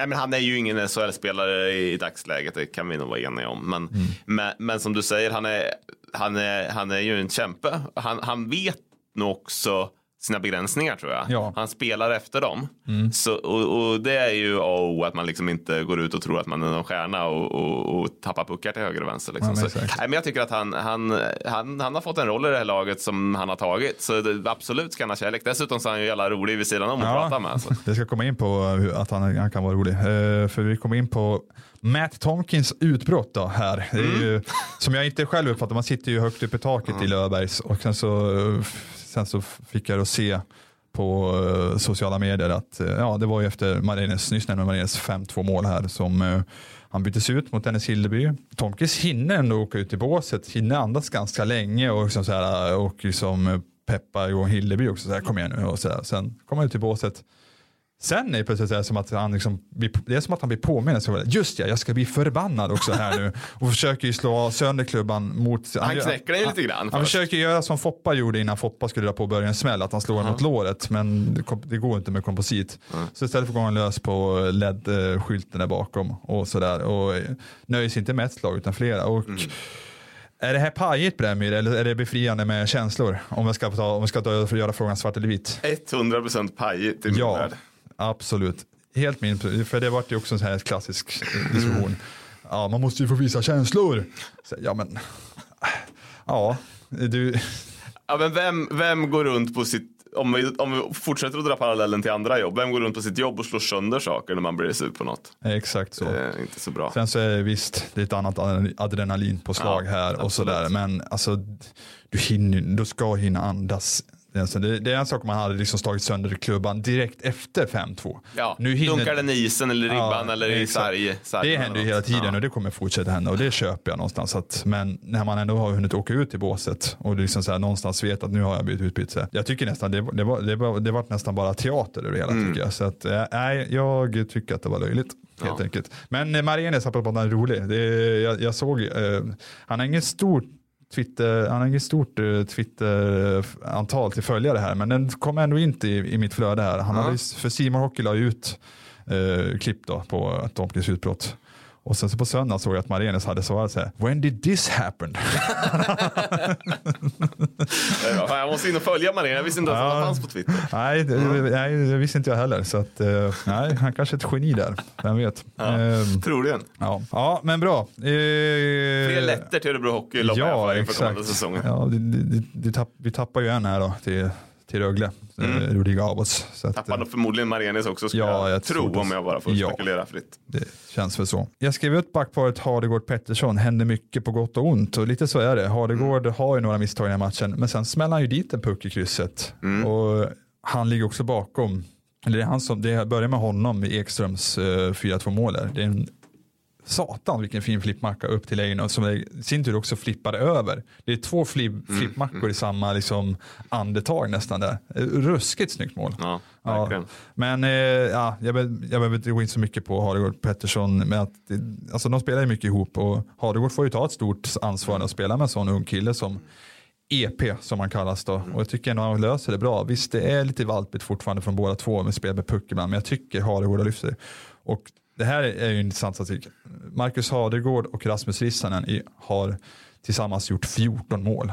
Nej, men han är ju ingen SHL-spelare i, dagsläget, det kan vi nog vara eniga om. Men, mm. men, men, som du säger, han är, han är, han är ju en kämpe. Han, han vet nog också sina begränsningar tror jag. Ja. Han spelar efter dem. Mm. Så, och, och, det är ju oh, att man liksom inte går ut och tror att man är någon stjärna och, och, och tappar puckar till höger och vänster. Liksom. Ja, så, nej, men jag tycker att han, han, han, han har fått en roll i det här laget som han har tagit. Så det, absolut ska han ha kärlek. Dessutom så är han ju jävla rolig vid sidan om att ja, prata med. Så. Det ska komma in på att han, han kan vara rolig. Uh, för vi kommer in på Matt Tomkins utbrott då här. Mm. Ju, som jag inte själv uppfattar, man sitter ju högt upp i taket mm. i Löfbergs och sen så sen så fick jag då se på uh, sociala medier att uh, ja, det var ju efter Marines, nyss nämnda Marines 5-2 mål här som uh, Han byttes ut mot Dennis Hilleby. Tomkis hinner ändå åka ut i båset, hinner andas ganska länge och, liksom så här, och liksom peppa Johan Hilleby också, så här, kom igen nu och så här. Sen kommer han ut i båset. Sen är det plötsligt som att han liksom, det är som att han blir påmind. Så just ja, jag ska bli förbannad också här nu. Och försöker ju slå sönder klubban mot... Han knäcker den lite grann Han först. försöker göra som Foppa gjorde innan Foppa skulle dra på och börja en smäll, att han slår den mot låret. Men det, går inte med komposit. Så istället får gå han lös på LED-skylten där bakom och sådär. Och nöjer sig inte med ett slag utan flera. Och Mm. Är det här pajigt Brämyr eller är det befriande med känslor? Om vi ska, ta, om vi ska ta, för att göra frågan svart eller vit. 100% pajigt i min Ja, värld. Absolut. Helt min, för det vart ju också en sån här klassisk eh, diskussion. Ja, man måste ju få visa känslor. Så, ja, men ja, du, Ja, men vem, vem går runt på sitt, om vi, om vi fortsätter att dra parallellen till andra jobb, vem går runt på sitt jobb och slår sönder saker när man blir sur på något? exakt så. Inte så bra. Sen så är det visst, det är ett annat adrenalin på slag Ja, här och absolut. sådär. Men alltså, du, hinner, du ska hinna andas. Alltså, det, det är en sak om man hade liksom slagit sönder klubban direkt efter 5-2. Ja, Nu hinner- dunkar den i isen eller ribban Ja, eller i sarg. Det händer ju hela tiden Ja. och det kommer fortsätta hända och det köper jag någonstans. Att, men när man ändå har hunnit åka ut i båset och liksom så här, någonstans vet att nu har jag blivit utbytt. Jag tycker nästan det, det, var, det, var, det var nästan bara teater över det hela Mm. tycker jag. Så att, eh, nej, jag tycker att det var löjligt. Helt Ja. enkelt. Men eh, Marienes apropå att han är rolig. Det, jag, jag såg, eh, han har ingen stor Twitter, han har inget stort eh, Twitter-antal till följare här, men den kom ändå inte i, i mitt flöde här. Han Ja. hade, för Simon Hockey la ut eh, klipp då på Tomkins utbrott. Och sen så på söndag såg jag att Marenes hade svarat så här, when did this happen? Ja, Jag måste in och följa Maria, jag visste inte ens att han Ja. fanns på Twitter. nej, det, nej, det visste inte jag heller. Så att, eh, nej, han kanske är ett geni där, vem vet. Ja. Ehm, Troligen. ja. ja, men bra. Eh, Fler lätter till Örebro Hockey Ja, för inför kommande exakt. säsongen. Ja, det, det, det tapp, vi tappar ju en här då till, till Rögle, mm. Rodrigo Abos. Så att, Tappar nog förmodligen Marianis också skulle Ja, jag, jag tro om jag bara får Ja. spekulera fritt. Det känns väl så. Jag skrev ut backparet Hardegård Pettersson, händer mycket på gott och ont och lite så är det. Hardegård har ju några misstag i den här matchen, men sen smäller han ju dit en puck i krysset och han ligger också bakom. Eller det är han som, det börjar med honom i Ekströms uh, 4-2 mål där. Det är en Satan vilken fin flippmacka upp till Leino som i sin tur också flippade över. Det är två flip, flippmackor i samma liksom, andetag nästan där. Ruskigt snyggt mål. Ja, verkligen. Men eh, ja, jag, be, jag behöver inte gå in så mycket på Hardegård Pettersson. Men att, alltså, de spelar ju mycket ihop och Hardegård får ju ta ett stort ansvar att spela med en sån ung kille som EP som han kallas då. Och jag tycker ändå han löser det bra. Visst det är lite valpigt fortfarande från båda två med spel med puck ibland. Men jag tycker Hardegård har lyft det. Och det här är ju en intressant statistik. Marcus Hadegård och Rasmus Rissanen har tillsammans gjort 14 mål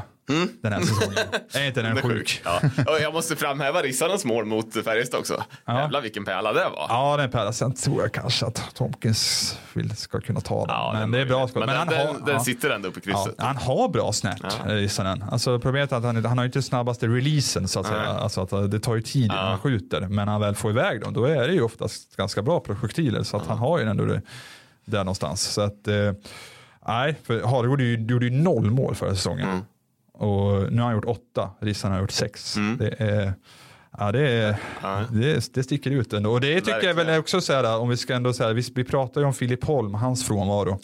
den här säsongen. är inte den Mm. Det är sjuk? Ja. Jag måste framhäva Rissarens mål mot Färjestad också. Ja. Jävlar vilken pärla det var. Ja, den pärla. Sen tror jag kanske att Tomkins vill, ska kunna ta den. Ja, men den det är bra skott. Men, han den, har, den, den ja, sitter ändå uppe i ja, krysset. han har bra snärt, Ja. ja. Rissanen. Alltså, problemet är att han, han har inte snabbaste releasen så att säga. Alltså att det tar ju tid innan Ja. han skjuter. Men när han väl får iväg dem, då är det ju oftast ganska bra projektiler. Så att han har ju ändå det där någonstans. Så att, eh, nej, för ju- gjorde ju noll mål förra säsongen. Mm. Och nu har han gjort åtta, Rissanen har gjort sex. Det är... Ja, det, är, Ja. det, det sticker ut ändå. Och det tycker jag väl Verkligen. också så här, om vi ska ändå säga, vi, vi pratar ju om Filip Holm, hans frånvaro,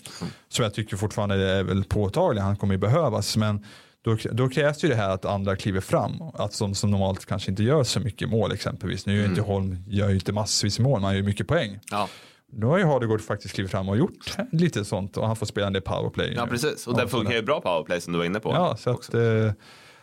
som jag tycker fortfarande är väl påtaglig, han kommer ju behövas, men då, då krävs ju det här att andra kliver fram, att som, som normalt kanske inte gör så mycket mål exempelvis. Nu gör ju inte Holm gör ju inte massvis mål, man gör ju mycket poäng. Ja. Nu har ju Hardegård faktiskt klivit fram och gjort lite sånt och han får spela en del powerplay. ja, precis. Och den funkar ju bra powerplay som du var inne på. Ja, så att, eh,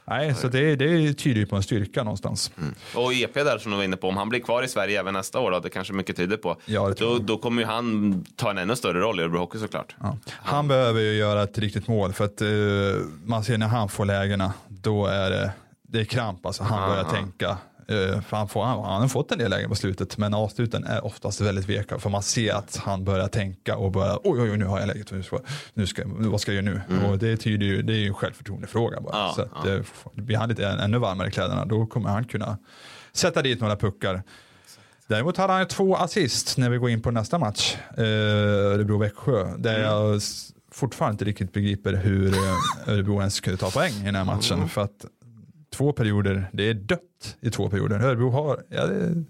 nej, så det, det tyder på en styrka någonstans. Och EP där som du var inne på, om han blir kvar i Sverige även nästa år, då, det kanske mycket tyder på. Ja, det då, då kommer ju han ta en ännu större roll i Örebro Hockey såklart. Ja. Han behöver ju göra ett riktigt mål för att eh, man ser när han får lägena, då är det, det är kramp alltså. Han börjar tänka. Eh, han, får, han, har fått en del lägen på slutet, men avsluten är oftast väldigt veka. För man ser att han börjar tänka och börjar, oj, oj, oj nu har jag läget, nu ska, nu ska, vad ska jag göra nu? Och det, tyder ju, det är ju en självförtroendefråga bara. Ja, så att, eh, blir han lite ännu varmare i kläderna, då kommer han kunna sätta dit några puckar. Däremot hade han två assist när vi går in på nästa match, eh, Örebro-Växjö, där jag s- fortfarande inte riktigt begriper hur Örebro ens kunde ta poäng i den här matchen. För att två perioder, det är dött i två perioder. Örebro har, ja, det,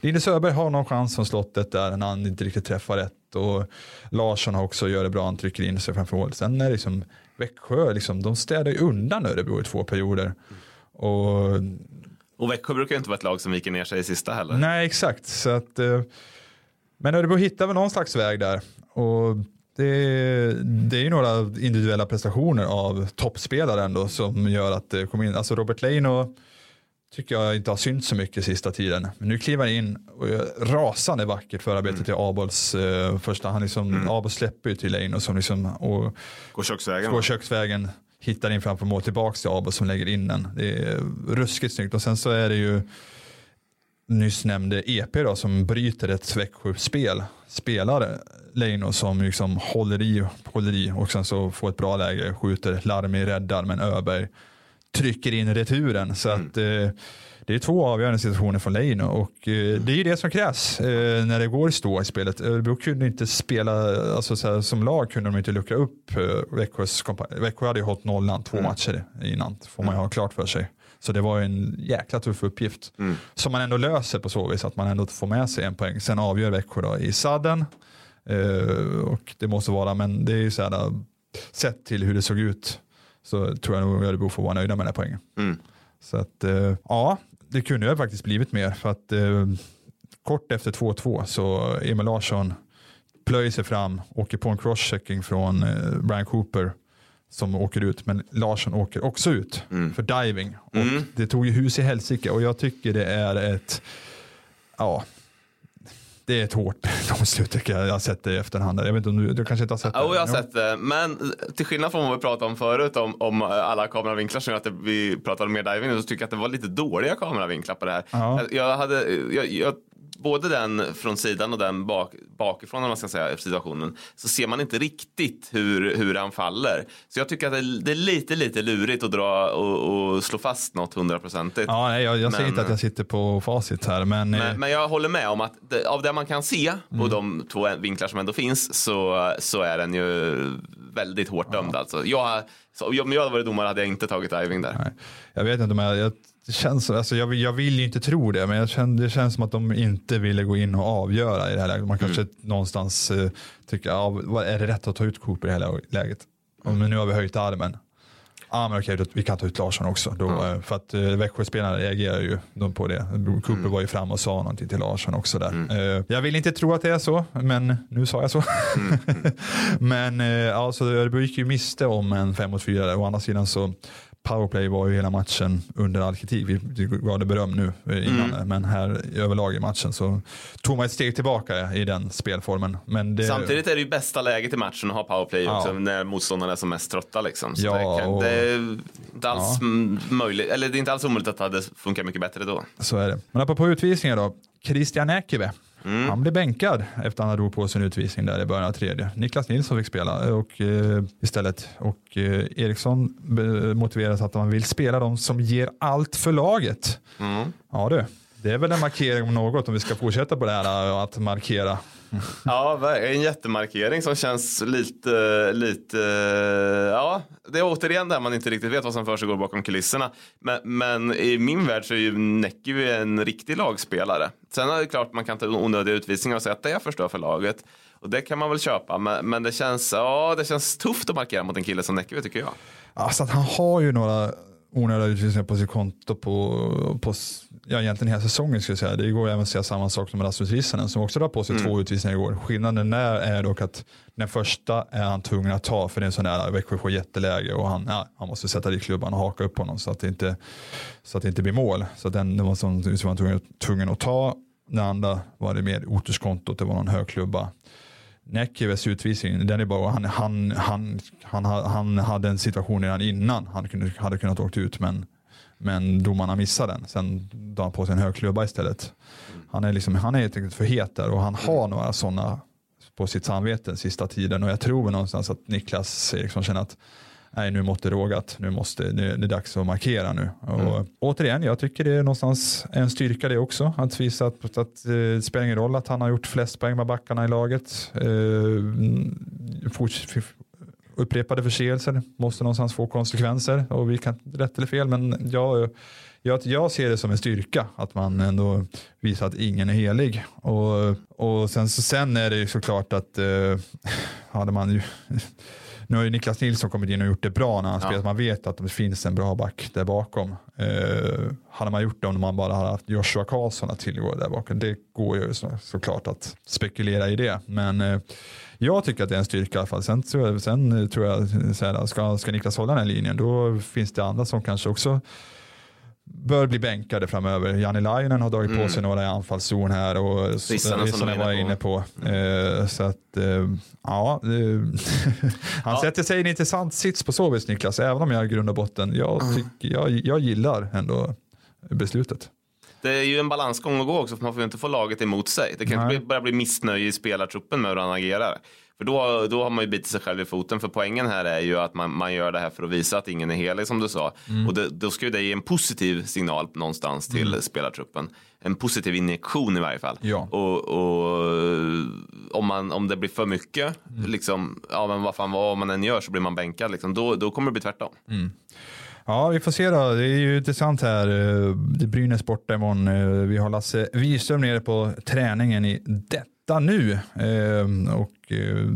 Linus Öberg har någon chans från slottet där när han inte riktigt träffar rätt och Larsson har också gör det bra, han trycker in sig framför mål. Sen är liksom Växjö, liksom, de städar ju undan Örebro i två perioder. Och, Och Växjö brukar ju inte vara ett lag som viker ner sig i sista heller. nej, exakt. Så att, eh, men Örebro hittar väl någon slags väg där. Och det, det är ju några individuella prestationer av toppspelare ändå som gör att det kommer in. Alltså Robert Leino tycker jag inte har synts så mycket sista tiden. Men nu kliver han in och gör rasande vackert förarbete till Abols eh, första. Han liksom, Abol släpper ju till Leino som liksom, och Går köksvägen. går köksvägen, hittar in framför mål tillbaks till Abel som lägger in den. Det är ruskigt snyggt och sen så är det ju nyss nämnde EP då som bryter ett Växjö-spel. Spelar Leino som liksom håller i, håller i och sen så får ett bra läge, skjuter, Larmi räddar men Öberg trycker in returen. Så att eh, det är två avgörande situationer från Leino och eh, det är ju det som krävs eh, när det går stå i spelet. Örebro kunde inte spela, alltså så här, som lag kunde de inte luckra upp eh, Växjös Växjö hade ju hållit nollan två matcher innan, får man ju ha klart för sig. Så det var ju en jäkla tuff uppgift som man ändå löser på så vis att man ändå får med sig en poäng. Sen avgör Växjö då i sadden eh, och det måste vara, men det är ju så här, eh, sett till hur det såg ut så tror jag nog Örebro får vara nöjda med den här poängen. Mm. Så att eh, ja, det kunde ju faktiskt blivit mer för att eh, kort efter 2-2 så Emil Larsson plöjer sig fram, åker på en crosschecking från Brian Cooper som åker ut, men Larsson åker också ut för diving. Och Mm. Det tog ju hus i helsike och jag tycker det är ett, ja, det är ett hårt domslut tycker jag. Jag har sett det i efterhand. Jag vet inte om du, du kanske inte har sett det? Jo, jag har sett det. Men till skillnad från vad vi pratade om förut om, om alla kameravinklar som gör att vi pratade om mer diving så tycker jag att det var lite dåliga kameravinklar på det här. Ja. Jag, jag hade, jag, jag, både den från sidan och den bak, bakifrån om man ska säga, situationen så ser man inte riktigt hur, hur han faller. Så jag tycker att det, det är lite, lite lurigt att dra och, och slå fast något hundraprocentigt. Ja, nej, jag, jag säger Men- inte att jag sitter på facit här, men, eh, Men, men jag håller med om att det, av det man kan se Mm. de två vinklar som ändå finns så, så är den ju väldigt hårt dömd. Alltså. Jag, så, om jag hade varit domare hade jag inte tagit diving där. Nej, jag vet inte om jag, jag, det känns, alltså jag, vill- jag vill ju inte tro det, men jag känner, det känns som att de inte ville gå in och avgöra i det här läget. Man kanske någonstans eh, tycker, ja, vad- är det rätt att ta ut Cooper i det här läget? Och, men nu har vi höjt armen. Ja men okej, då, vi kan ta ut Larsson också. Då, eh, För att eh, Växjöspelarna reagerar ju de på det. Cooper var ju fram och sa någonting till Larsson också där. Eh, jag vill inte tro att det är så, men nu sa jag så. men eh, alltså, Örebro gick ju miste om en 5 mot 4 där. Å andra sidan så powerplay var ju hela matchen under all kritik. Vi, gav det beröm nu eh, innan, men här överlag i matchen så tog man ett steg tillbaka i den spelformen. Men det, Samtidigt är det ju bästa läget i matchen att ha powerplay Ja. också när motståndarna är som mest trötta. Liksom. Så Ja, det, kan, och- det är inte alls m- möjligt, eller det är inte alls omöjligt att det hade funkat mycket bättre då. Så är det. Men apropå utvisningar då. Christian Ekive. Han blev bänkad efter att han drog på sin utvisning där i början av tredje. Niklas Nilsson fick spela och, eh, istället och eh, Eriksson be- motiverade att man vill spela de som ger allt för laget. Ja du, det är väl en markering om något om vi ska fortsätta på det här eh, att markera. Ja, en jättemarkering som känns lite, lite, ja, det är återigen där man inte riktigt vet vad som försiggår bakom kulisserna. Men, men i min värld så är ju Näcki en riktig lagspelare. Sen är det klart man kan ta onödiga utvisningar och säga att det förstör för laget. Och det kan man väl köpa, men, men det, känns, ja, det känns tufft att markera mot en kille som Näcki tycker jag. Alltså att han har ju några onödiga utvisningar på sitt konto på, på ja, egentligen hela säsongen skulle jag säga. Det går även att säga samma sak som Rasmus Rissanen som också drar på sig två utvisningar igår. Skillnaden där är dock att den första är han tvungen att ta för det är en sån där Växjö får jätteläge och han, ja, han måste sätta dit klubban och haka upp honom så att det inte, så att det inte blir mål. Så den, det var som var han tvungen, tvungen att ta. Den andra var det mer oturskontot, det var någon hög klubba. Näckives utvisning, den är bara, han, han, han, han, han hade en situation redan innan han kunde, hade kunnat åkt ut men, men domarna missade den. Sen drar han på sig en hög klubba istället. Han är, liksom, han är helt enkelt för het där och han har några sådana på sitt samvete sista tiden och jag tror någonstans att Niklas Eriksson känner att nej nu måste rågat, nu måste nu är det dags att markera nu. Och återigen, jag tycker det är någonstans en styrka det också, att visa att, att, att eh, det spelar ingen roll att han har gjort flest poäng med backarna i laget. Eh, upprepade förseelser. Måste någonstans få konsekvenser. Och vi kan rätt eller fel men jag, jag, jag ser det som en styrka att man ändå visar att ingen är helig. Och, och sen, så, sen är det ju såklart att eh, hade man ju nu har ju Niklas Nilsson kommit in och gjort det bra när han Ja. spelat. Man vet att det finns en bra back där bakom. Eh, hade man gjort det om man bara hade haft Joshua Karlsson att tillgå där bakom. Det går ju så, såklart att spekulera i det. Men eh, jag tycker att det är en styrka i alla fall. Sen, sen tror jag, så här, ska, ska Niklas hålla den här linjen då finns det andra som kanske också bör bli bänkade framöver. Janne Lainen har dragit på sig några i anfallszon här och Rissanen som jag var inne inne på. Eh, så att, eh, ja, han Ja. sätter sig i en intressant sits på så vis Niklas, även om jag i grund och botten, jag, tycker, jag, jag gillar ändå beslutet. Det är ju en balansgång att gå också för man får ju inte få laget emot sig. Det kan Nej. inte bli, börja bli missnöje i spelartruppen med hur han agerar. För då, då har man ju bitit sig själv i foten. För poängen här är ju att man, man gör det här för att visa att ingen är helig som du sa. Mm. Och det, då ska ju det ge en positiv signal någonstans till spelartruppen. En positiv injektion i varje fall. Ja. Och, och om, man, om det blir för mycket, Mm. liksom, ja men vad fan vad man än gör så blir man bänkad. Liksom, då, då kommer det bli tvärtom. Ja, vi får se då. Det är ju intressant här. Eh, Det är Brynäs borta imorgon. Eh, Vi har Lasse Wiström nere på träningen i detta nu eh, och eh,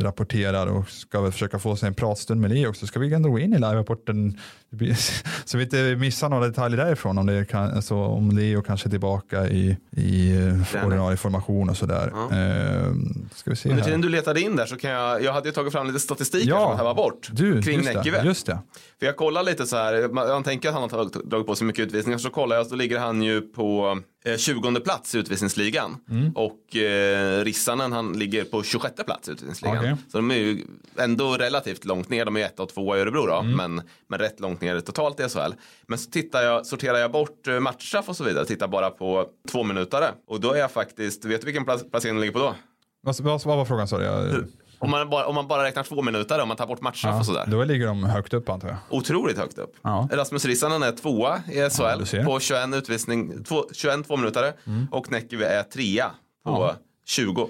rapporterar och ska väl försöka få sig en pratstund med Leo också. Ska vi ändå gå in i live-rapporten så vi inte missar några detaljer därifrån om, det kan, alltså, om Leo kanske är tillbaka i, i eh, ordinarie formation och sådär. Eh, ska vi se Under tiden du letade in där så kan jag, jag hade ju tagit fram lite statistik här Ja, som jag tappade bort. Du, kring just Näckive. det, just det. För jag kollar lite så här, man, tänker att han har tagit- dragit på sig mycket utvisningar, så kollar jag så ligger han ju på eh, 20 plats i utvisningsligan. Mm. Och eh, Rissanen han ligger på 26 plats i utvisningsligan. Okej. Så de är ju ändå relativt långt ner, de är ju ett och två i Örebro då, Mm. men, men rätt långt ner totalt i SHL. Men så tittar jag, sorterar jag bort eh, matchstraff och så vidare, tittar bara på två minutare. Och då är jag faktiskt, vet du vilken placering den ligger på då? Vad, vad, var frågan sa du? Om man, bara, om man bara räknar två minuter, om man tar bort matchstraff och sådär. Då ligger de högt upp antar jag. Otroligt högt upp. Ja. Rasmus Rissanen är tvåa i Ja, SHL ser. på 21 utvisning, två, 21 tvåminutare och Näckive är trea på Ja. 20.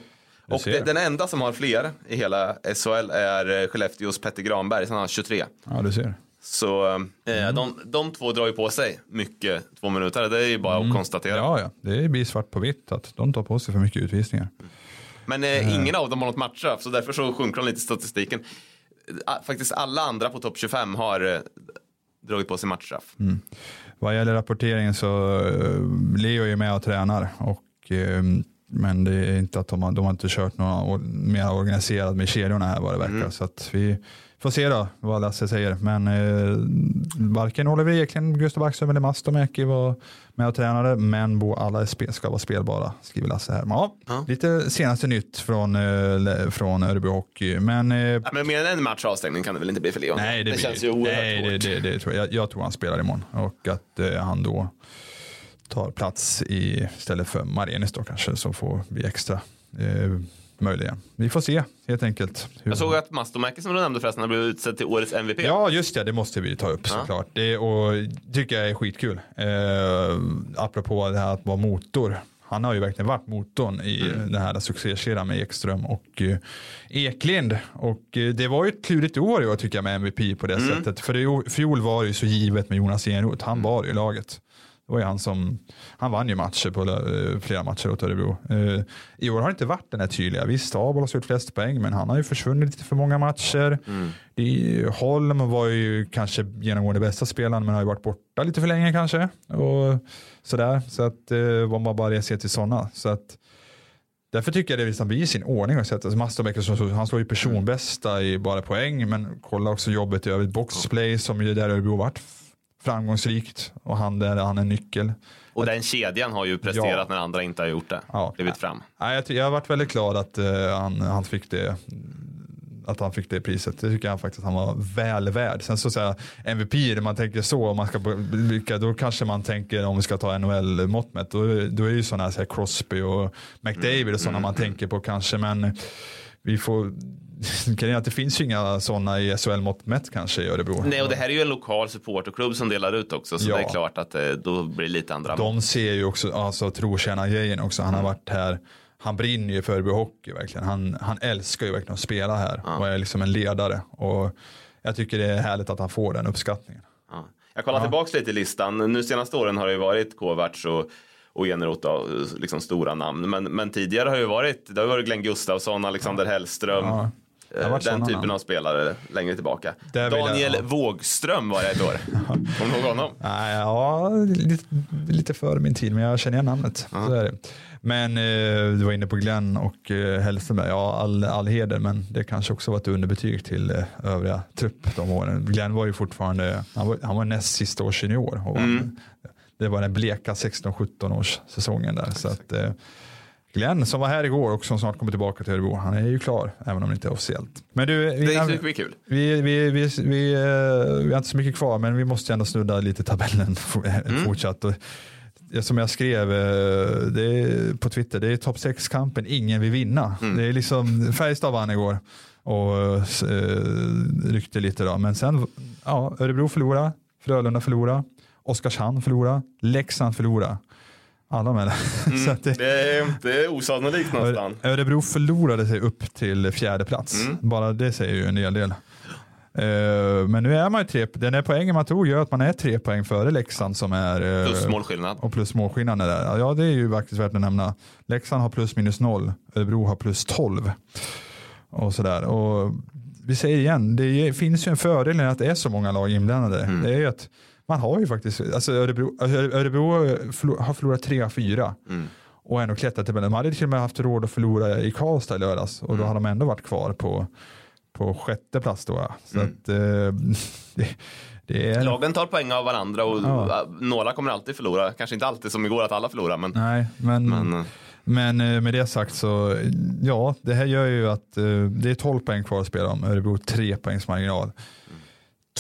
Och det, den enda som har fler i hela SHL är eh, Skellefteås Petter Granberg som har 23. Ja, du ser. Så eh, Mm. de, de två drar ju på sig mycket två minuter. Det är ju bara att konstatera. Ja, ja, det blir svart på vitt att de tar på sig för mycket utvisningar. Men eh, ingen av dem har något matchstraff så därför så sjunker de lite i statistiken. Ah, Faktiskt alla andra på topp 25 har eh, dragit på sig matchstraff. Mm. Vad gäller rapporteringen så eh, Leo är med och tränar och eh, men det är inte att de har, de har inte kört några mer organiserad med kedjorna här vad det verkar. Så att vi får se då vad Lasse säger. Men eh, varken Oliver Eklind, Gustav Backström eller Mastomäki var med och tränade. Men bo, alla ska vara spelbara skriver Lasse här. Men, ja, Ja. Lite senaste nytt från, eh, från Örebro Hockey. Men eh, Ja, men mer än en match avstängning kan det väl inte bli för Leon? Nej, det, det blir- känns ju oerhört nej, det, hårt. det, det tror jag. jag. Jag tror han spelar imorgon och att eh, han då tar plats i istället för Marenis då kanske som får bli extra eh, möjligen. Vi får se helt enkelt. hur- Jag såg att Mastomäki som du nämnde förresten har blivit utsedd till årets MVP. Ja, just det. Det måste vi ta upp Ja. såklart. Det och tycker jag är skitkul. Eh, apropå det här att vara motor. Han har ju verkligen varit motorn i Mm. den här succékedjan med Ekström och eh, Eklind. Och eh, det var ju ett klurigt år i år tycker jag med MVP på det Mm. sättet. För i fjol var det ju så givet med Jonas Enroth. Han var ju i laget. Det var ju han som, han vann ju matcher på eh, flera matcher åt Örebro. Eh, I år har det inte varit den här tydliga. Visst, Abolas har gjort flest poäng, men han har ju försvunnit lite för många matcher. Det, Holm var ju kanske genomgående bästa spelaren, men har ju varit borta lite för länge kanske. Och sådär, så att om man bara ser till sådana. Så att, Därför tycker jag det liksom blir i sin ordning. att sätta- Alltså han slår ju personbästa i bara poäng, men kolla också jobbet i övrigt. Boxplay som ju där Örebro varit framgångsrikt och han där han är nyckel. Och den kedjan har ju presterat Ja. när andra inte har gjort det. Ja. Blivit fram. Nej, jag, jag har varit väldigt glad att eh, han, han fick det att han fick det priset. Det tycker jag faktiskt att han var väl värd. Sen så säga MVP, när man tänker så, om man ska blicka, då kanske man tänker om vi ska ta NHL-mått mätt, då, då är det ju sådana här, så här Crosby och McDavid och sådana man tänker på kanske, men vi får Grejen är att det finns ju inga sådana i SHL-mått mätt kanske i Örebro. Nej, och det här är ju en lokal supporterklubb som delar ut också, så Ja. det är klart att eh, då blir det lite andra mått. De ser ju också alltså, trotjänargrejen också. Han har varit här han brinner ju för Örebro Hockey verkligen. Han, han älskar ju verkligen att spela här och är liksom en ledare. Och jag tycker det är härligt att han får den uppskattningen. Ja. Jag kollar tillbaka lite i listan. Nu senaste åren har det ju varit Kovacs och, och Eneroth, liksom stora namn. Men, men tidigare har det varit, det har varit Glenn Gustafsson, Alexander Hellström. Ja. Varit Den sådana typen av spelare längre tillbaka. Där jag- Daniel ja. Wågström var det ett år. Kommer du ihåg honom? Ja, lite, lite före min tid, men jag känner igen namnet. Är det. Men eh, du var inne på Glenn och eh, Hellström. Ja, all, all heder, men det kanske också var ett underbetyg till eh, övriga trupp de åren. Glenn var ju fortfarande, han var, han var näst sista års junior. Och vann. Det var den bleka 16-17 års säsongen där. Så att, eh, Glenn som var här igår och som snart kommer tillbaka till Örebro, han är ju klar, även om det inte är officiellt. Men du, Det är kul. vi, vi, vi, vi, eh, vi har inte så mycket kvar, men vi måste ändå snudda lite tabellen Mm. fortsatt. Som jag skrev eh, på Twitter, det är topp 6-kampen ingen vill vinna. Mm. Det är liksom, Färjestad vann igår och eh, ryckte lite då, men sen, ja, Örebro förlorade, Frölunda förlorade, Oskarshamn förlorade, Leksand förlorade. Alla med det. Att det, Det är, det är osannolikt nästan. Örebro förlorade sig upp till fjärde plats. Mm. Bara det säger ju en hel del. Eh, men nu är man ju tre, den här poängen man tog gör att man är tre poäng före Leksand som är eh, Plus målskillnad. och plus målskillnaden där. Ja det är ju faktiskt värt att nämna. Leksand har plus minus noll, Örebro har plus 12. Och sådär. Och vi säger igen, det finns ju en fördel med att det är så många lag inblandade. Mm. Det är ju att man har ju faktiskt, alltså Örebro, Örebro har förlorat tre av fyra Mm. och ändå klättrat till De hade till och med haft råd att förlora i Karlstad i lördags och då Mm. har de ändå varit kvar på, på sjätte plats då. Så Mm. att, eh, det, är... Lagen tar poäng av varandra och Ja. några kommer alltid förlora. Kanske inte alltid som igår att alla förlorar, men, Nej, men, men äh, men eh, med det sagt så, ja, det här gör ju att eh, det är 12 poäng kvar att spela om. Örebro 3 poängs marginal.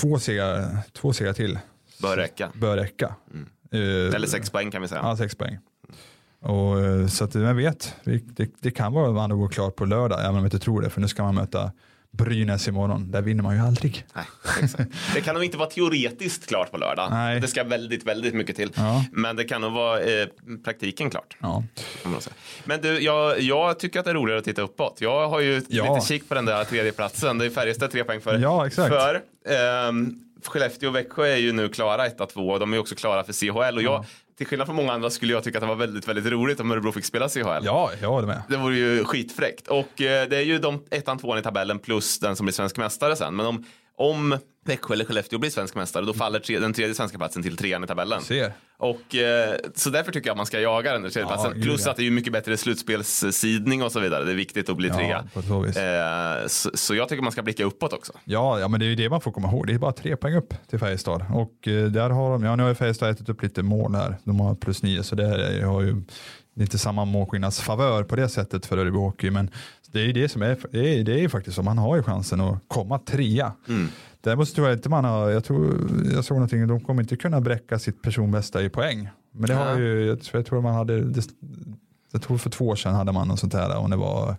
Två segrar, två segrar till bör räcka. bör räcka. Eh, Eller sex poäng kan vi säga. Ja, sex poäng. Och, eh, så att vem vet, det, det kan vara att man går klart på lördag, även om jag inte tror det, för nu ska man möta Brynäs imorgon. Där vinner man ju aldrig. Nej, exakt. Det kan nog inte vara teoretiskt klart på lördag. Nej. Det ska väldigt, väldigt mycket till. Ja. Men det kan nog vara eh, praktiken klart. Ja. man. Men du, jag, jag tycker att det är roligare att titta uppåt. Jag har ju Ja. lite kik på den där tredje platsen. Det är Färjestad tre poäng för. Ja, exakt. För ehm, Skellefteå och Växjö är ju nu klara 1-2 och de är också klara för CHL. Och jag, till skillnad från många andra skulle jag tycka att det var väldigt, väldigt roligt om Örebro fick spela CHL. ja, jag håller med. Det vore ju skitfräckt. Och eh, det är ju de ettan, tvåan i tabellen plus den som blir svensk mästare sen. Men om, om Växjö eller Skellefteå blir svensk mästare då faller tre, den tredje svenska platsen till trean i tabellen. Och eh, så därför tycker jag att man ska jaga den där tredje platsen. Plus att det är mycket bättre slutspelssidning och så vidare. Det är viktigt att bli Ja, trea. Eh, så, så jag tycker man ska blicka uppåt också. Ja, ja, men det är ju det man får komma ihåg. Det är bara tre poäng upp till Färjestad. Och eh, där har de, ja nu har ju Färjestad ätit upp lite mål här. De har plus nio, så det är, har ju inte samma målskillnadsfavör på det sättet för Örebro Hockey. Men det är det som är, det är, det är faktiskt så. Man har ju chansen att komma trea. Mm. Däremot tror jag inte man har, jag, tror, jag såg någonting, de kommer inte kunna bräcka sitt personbästa i poäng. Men det har Ja. ju, jag tror, jag tror man hade, det, jag tror för två år sedan hade man något sånt här om det var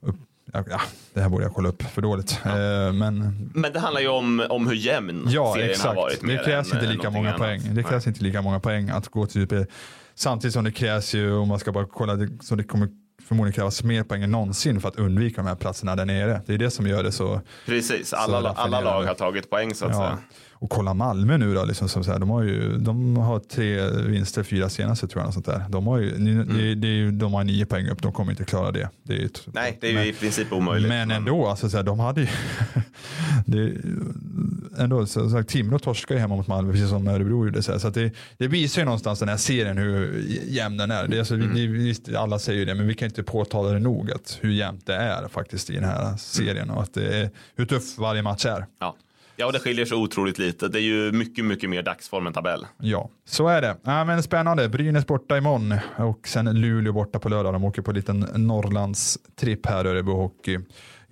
upp, ja, ja, det här borde jag kolla upp för dåligt. Eh, men Men det handlar ju om, om hur jämn Ja, serien har exakt. varit. Det krävs inte eh, lika många annat. poäng. Det krävs inte lika många poäng att gå till slutspel. Samtidigt som det krävs ju, om man ska bara kolla, det- så det kommer förmodligen krävas mer poäng än någonsin för att undvika de här platserna där nere. Det är det som gör det så. Precis, alla, Så alla lag har tagit poäng så att Ja. säga. Och kolla Malmö nu då, liksom, som så här, de, har ju, de har tre vinster, fyra senaste tror jag. något Sånt där. De, har ju, ni- det, det de har nio poäng upp, de kommer inte klara det. det är ett- Nej, det är ju men- i princip omöjligt. Men ändå, alltså, så här, de hade ju... det, ändå, så, här, Timrå torskar ju hemma mot Malmö, precis som Örebro gjorde. Så, här, så det, det visar ju någonstans den här serien hur jämn den är. Det, alltså, Mm. vi, vi, visst, alla säger ju det, men vi kan inte påtala det nog att hur jämnt det är faktiskt i den här serien och att det är, hur tuff varje match är. Ja. ja, och det skiljer så otroligt lite. Det är ju mycket, mycket mer dagsform än tabell. Ja, så är det. Ja, men spännande. Brynäs borta imorgon och sen Luleå borta på lördag. De åker på en liten Norrlands tripp här, Örebro Hockey.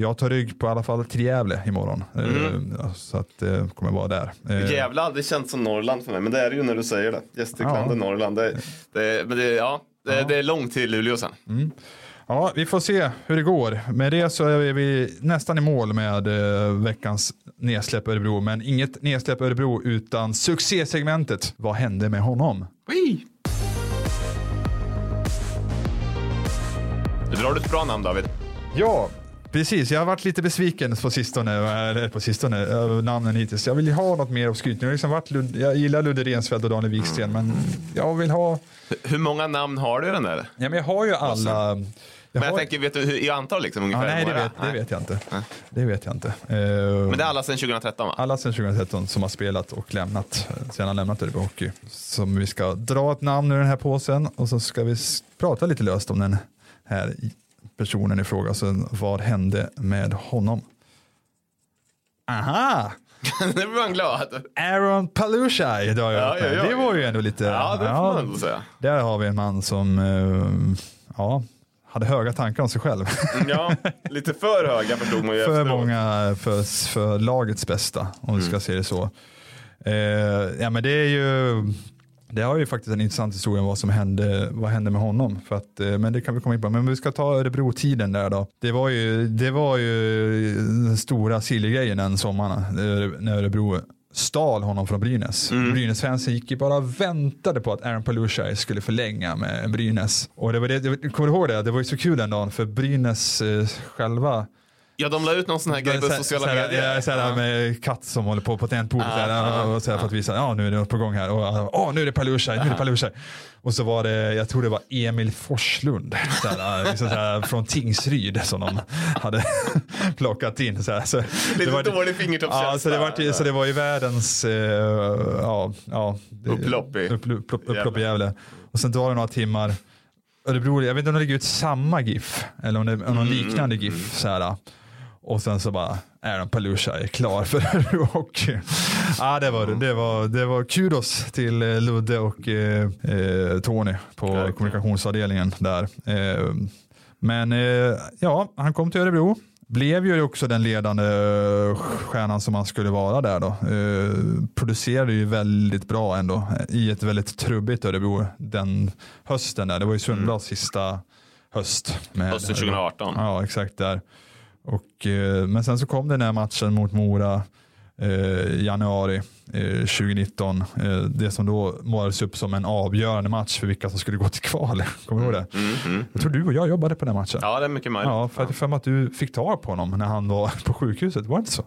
Jag tar rygg på i alla fall till Gävle imorgon. Mm. Eh, så att det kommer vara där. Eh, Gävle har aldrig känts som Norrland för mig, men det är det ju när du säger det. Gästrikland Ja. är Norrland. Det, det, men det, ja, det, det är långt till Luleå sen. Ja, vi får se hur det går. Med det så är vi nästan i mål med eh, veckans nedsläpp Örebro. Men inget nedsläpp Örebro utan succésegmentet. Vad hände med honom? Drar du ett bra namn David. Ja, precis. Jag har varit lite besviken på sistone, eller på sistone, över namnen hittills. Jag vill ju ha något mer skryt. Jag, liksom varit, Lund- jag gillar Ludde Rensfeldt och Daniel Wiksten, men jag vill ha... Hur många namn har du i den där? Ja, men jag har ju alla... Men jag har- tänker, vet du hur, i antal liksom ja, ungefär? nej, det vet, det Nej. vet jag inte. Det vet jag inte. Eh, Men det är alla sedan 2013 va? alla sedan 2013 som har spelat och lämnat, eh, sedan lämnat Örebro Hockey. Som vi ska dra ett namn ur den här påsen och så ska vi prata lite löst om den här personen i fråga. Så vad hände med honom? Aha! nu blir man glad. Aaron Palushaj drar jag Ja, ja, ja. Det var ju ändå lite... Ja, det får man ändå säga. Där har vi en man som eh, ja, hade höga tankar om sig själv. Ja, lite för höga förstod man ju för efteråt. många, för, för lagets bästa, om vi ska Mm. se det så. Eh, ja, men det är ju, det har ju faktiskt en intressant historia om vad som hände, vad hände med honom. För att, eh, men det kan vi komma in på. Men vi ska ta Örebro-tiden där då. Det var ju, det var ju den stora silvergrejen den sommaren eh, när Örebro stal honom från Brynäs. Mm. Brynäs-fansen gick ju bara och väntade på att Aaron Palushaj skulle förlänga med Brynäs. Och det var det, det- kommer du ihåg det? Det var ju så kul den dagen för Brynäs eh, själva Ja, de la ut någon sån här grej på sociala så- medier. Ja, så här med katt som håller på på tangentbordet Ja, ja, och så här, för att visa ja nu är det något på gång här. Och åh, nu är det Palushaj, nu är det Palushaj. Och så var det, jag tror det var Emil Forslund så här, liksom så här, från Tingsryd som de hade plockat in. Så Lite det var, dålig fingertoppskänsla. Ja, så det, var, så det var ju världens eh, ja, ja, Upplopp i- upp, upp, upp, upplopp i Gävle. Och sen var det några timmar. Örebro, jag vet inte om de lägger ut samma GIF eller om det är någon Mm, liknande GIF. Så här, och sen så bara Aaron Palushaj är klar för Hockey. Ja, det, var, det, var, det var kudos till eh, Ludde och eh, eh, Tony på Verkligen. kommunikationsavdelningen där. Eh, men eh, ja, han kom till Örebro. Blev ju också den ledande eh, stjärnan som han skulle vara där då. Producerade ju väldigt bra ändå i ett väldigt trubbigt Örebro den hösten där. Det var ju Sundblads sista höst. Med Mm. Hösten 2018. Ja, exakt där. Och, eh, men sen så kom den här matchen mot Mora eh, i januari eh, 2019. Eh, det som då målades upp som en avgörande match för vilka som skulle gå till kval. Kommer du ihåg det? Mm, mm. Jag tror du och jag jobbade på den matchen. Ja, det är mycket möjligt. Ja, för att för att du fick tag på honom när han var på sjukhuset, var det inte så?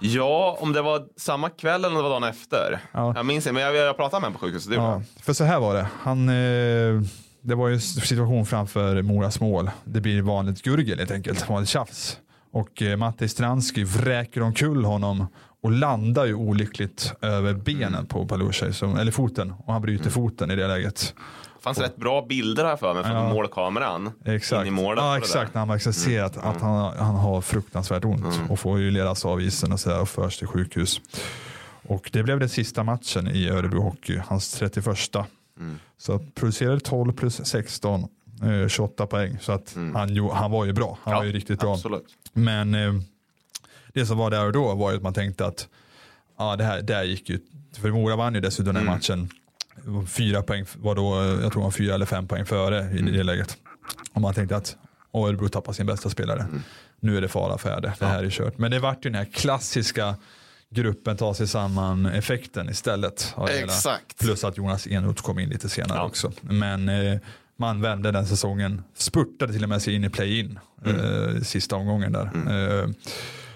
Ja, om det var samma kväll eller om det var dagen efter. Ja. Jag minns inte, men jag, jag pratade med honom på sjukhuset. Ja, för så här var det. Han, eh, det var ju en situation framför Moras mål. Det blir vanligt gurgel helt enkelt, vanligt tjafs. Och eh, Matti Stranski vräker omkull honom och landar ju olyckligt över benen på Palushaj, som- eller foten. Och han bryter foten i det läget. Det fanns rätt bra bilder här för mig från Ja. målkameran. Exakt, In i målet på ja, exakt. Mm. när man verkligen ser att, att han, han har fruktansvärt ont och får ju ledas av isen och, så där och förs till sjukhus. Och det blev den sista matchen i Örebro Hockey, hans 31. Mm. Så producerade 12 plus 16, eh, 28 poäng. Så att han, jo, han var ju bra, han Mm. Ja, var ju riktigt bra. Absolut. Men eh, det som var där och då var ju att man tänkte att ja, det här, det här gick ju, för Mora vann ju dessutom den Mm. matchen. Fyra poäng var då, jag tror var fyra eller fem poäng före i Mm. det läget. Och man tänkte att Örebro tappar sin bästa spelare. Mm. Nu är det fara färde, det här är kört. Men det vart ju den här klassiska gruppen tar sig samman effekten istället. hela. Exakt. Plus att Jonas Enroth kom in lite senare Ja. också. Men eh, man vände den säsongen, spurtade till och med sig in i play-in Mm. eh, sista omgången där. Eh,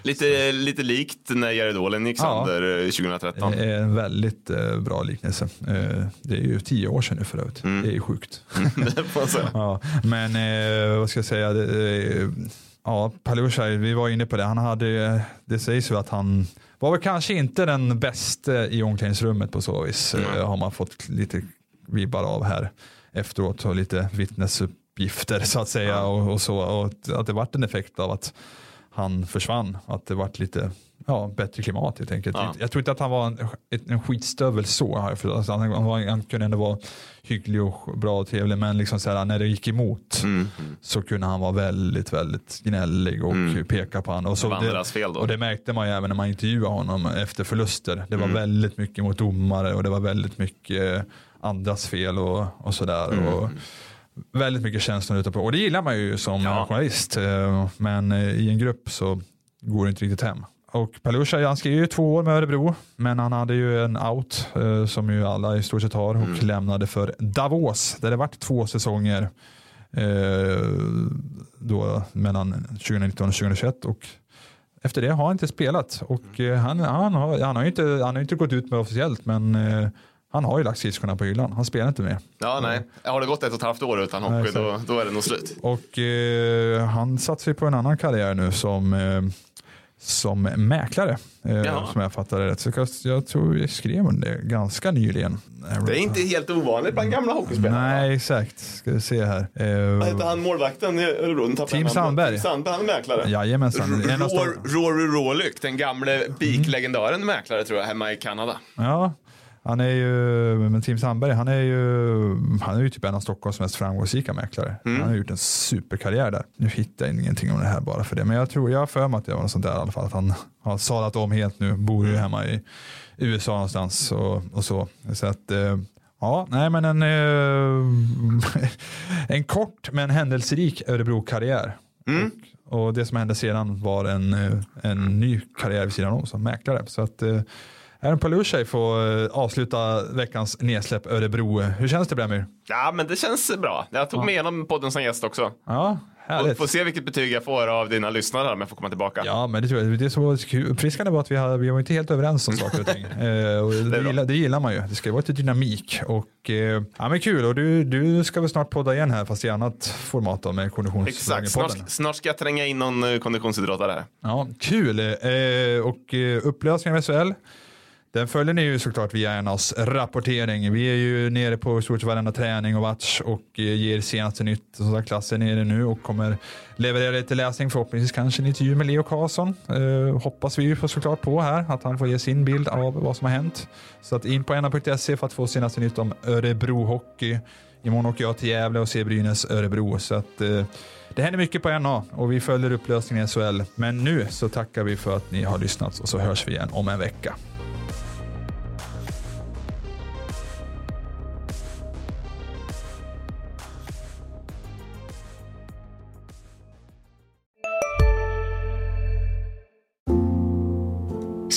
Lite, lite likt när Jared Åhlen gick Ja. sönder eh, 2013. det är en väldigt eh, bra liknelse. Eh, det är ju tio år sedan nu för övrigt. Mm. Det är ju sjukt. Säga. Ja, men eh, vad ska jag säga? Det, ja, Palushaj, vi var inne på det. Han hade, det sägs ju att han var väl kanske inte den bästa i omklädningsrummet på så vis. Mm. Har man fått lite vibbar av här efteråt och lite vittnesuppgifter så att säga. Och, och så, och att det vart en effekt av att han försvann. Att det vart lite ja, bättre klimat helt enkelt. Ja. Jag tror inte att han var en, en skitstövel så. Här, för alltså, han, han, han kunde ändå vara hygglig och bra och trevlig. Men liksom så här, när det gick emot Mm. så kunde han vara väldigt, väldigt gnällig och Mm. peka på honom. Och, så Det andras fel då. och det märkte man ju även när man intervjuade honom efter förluster. Det var Mm. väldigt mycket mot domare och det var väldigt mycket andras fel och, och sådär. Mm. Och väldigt mycket känslor ute på. Och det gillar man ju som Ja. journalist. eh, Men eh, i en grupp så går det inte riktigt hem. Och Palushaj, han skrev ju två år med Örebro, men han hade ju en out eh, som ju alla i stort sett har och Mm. lämnade för Davos där det vart två säsonger Eh, då mellan 2019 och 2021 och efter det har han inte spelat och eh, han, han, har, han, har inte, han har inte gått ut med officiellt men han har ju lagt skridskorna på hyllan. Han spelar inte mer. Ja, nej. Har det gått ett och ett halvt år utan hockey, Nej, då, då är det nog slut. Och eh, han satsar ju på en annan karriär nu som, eh, som mäklare. Eh, som jag fattar det rätt. Så jag, jag tror jag skrev om det ganska nyligen. Det är inte helt ovanligt bland gamla hockeyspelare. Nej, exakt. Ska vi se här. Eh, Vad heter han målvakten i Örebro? Tim. Sandberg. Tim Sandberg, han är mäklare. Jajamensan. Rory Rålyck, den gamle BIK-legendaren mäklare tror jag, hemma i Kanada. Ja, han är ju, men Tim Sandberg, han är ju, han är ju typ en av Stockholms mest framgångsrika mäklare. Mm. Han har gjort en superkarriär där. Nu hittar jag ingenting om det här bara för det, men jag tror, jag har för mig att det var något sånt där i alla fall, att han har sadlat om helt nu, bor Mm. ju hemma i USA någonstans och, och så. Så att, eh, ja, nej men en, eh, en kort men händelserik Örebro-karriär. Mm. Och, och det som hände sedan var en, eh, en ny karriär vid sidan om som mäklare. Så att Aaron Palushaj får eh, avsluta veckans nedsläpp Örebro. Hur känns det Bramir? Ja, men det känns bra. Jag tog med honom podden som gäst också. Ja, härligt. får se vilket betyg jag får av dina lyssnare om jag får komma tillbaka. Ja, men det, tror jag, det som var uppfriskande var att vi, hade, vi var inte helt överens om saker och ting. Eh, och det, bra. gillar, det gillar man ju. Det ska vara lite dynamik. Och, eh, ja, men kul. Och du, du ska väl snart podda igen här, fast i annat format då, med Exakt, Konditionspodden. snart, snart ska jag tränga in någon eh, konditionsidrottare här. Ja, kul. Eh, och eh, upplösningen av SHL. Den följer ni ju såklart via NAs rapportering. Vi är ju nere på i stort sett varenda träning och match och eh, ger senaste nytt. Som sagt, klassen är nere nu och kommer leverera lite läsning. Förhoppningsvis kanske en intervju med Leo Karlsson. Eh, hoppas vi ju såklart på här. Att han får ge sin bild av vad som har hänt. Så att in på na.se för att få senaste nytt om Örebro Hockey. Imorgon åker jag till Gävle och ser Brynäs Örebro. Så att, eh, det händer mycket på NA och vi följer upplösningen i SHL. Men nu så tackar vi för att ni har lyssnat och så hörs vi igen om en vecka.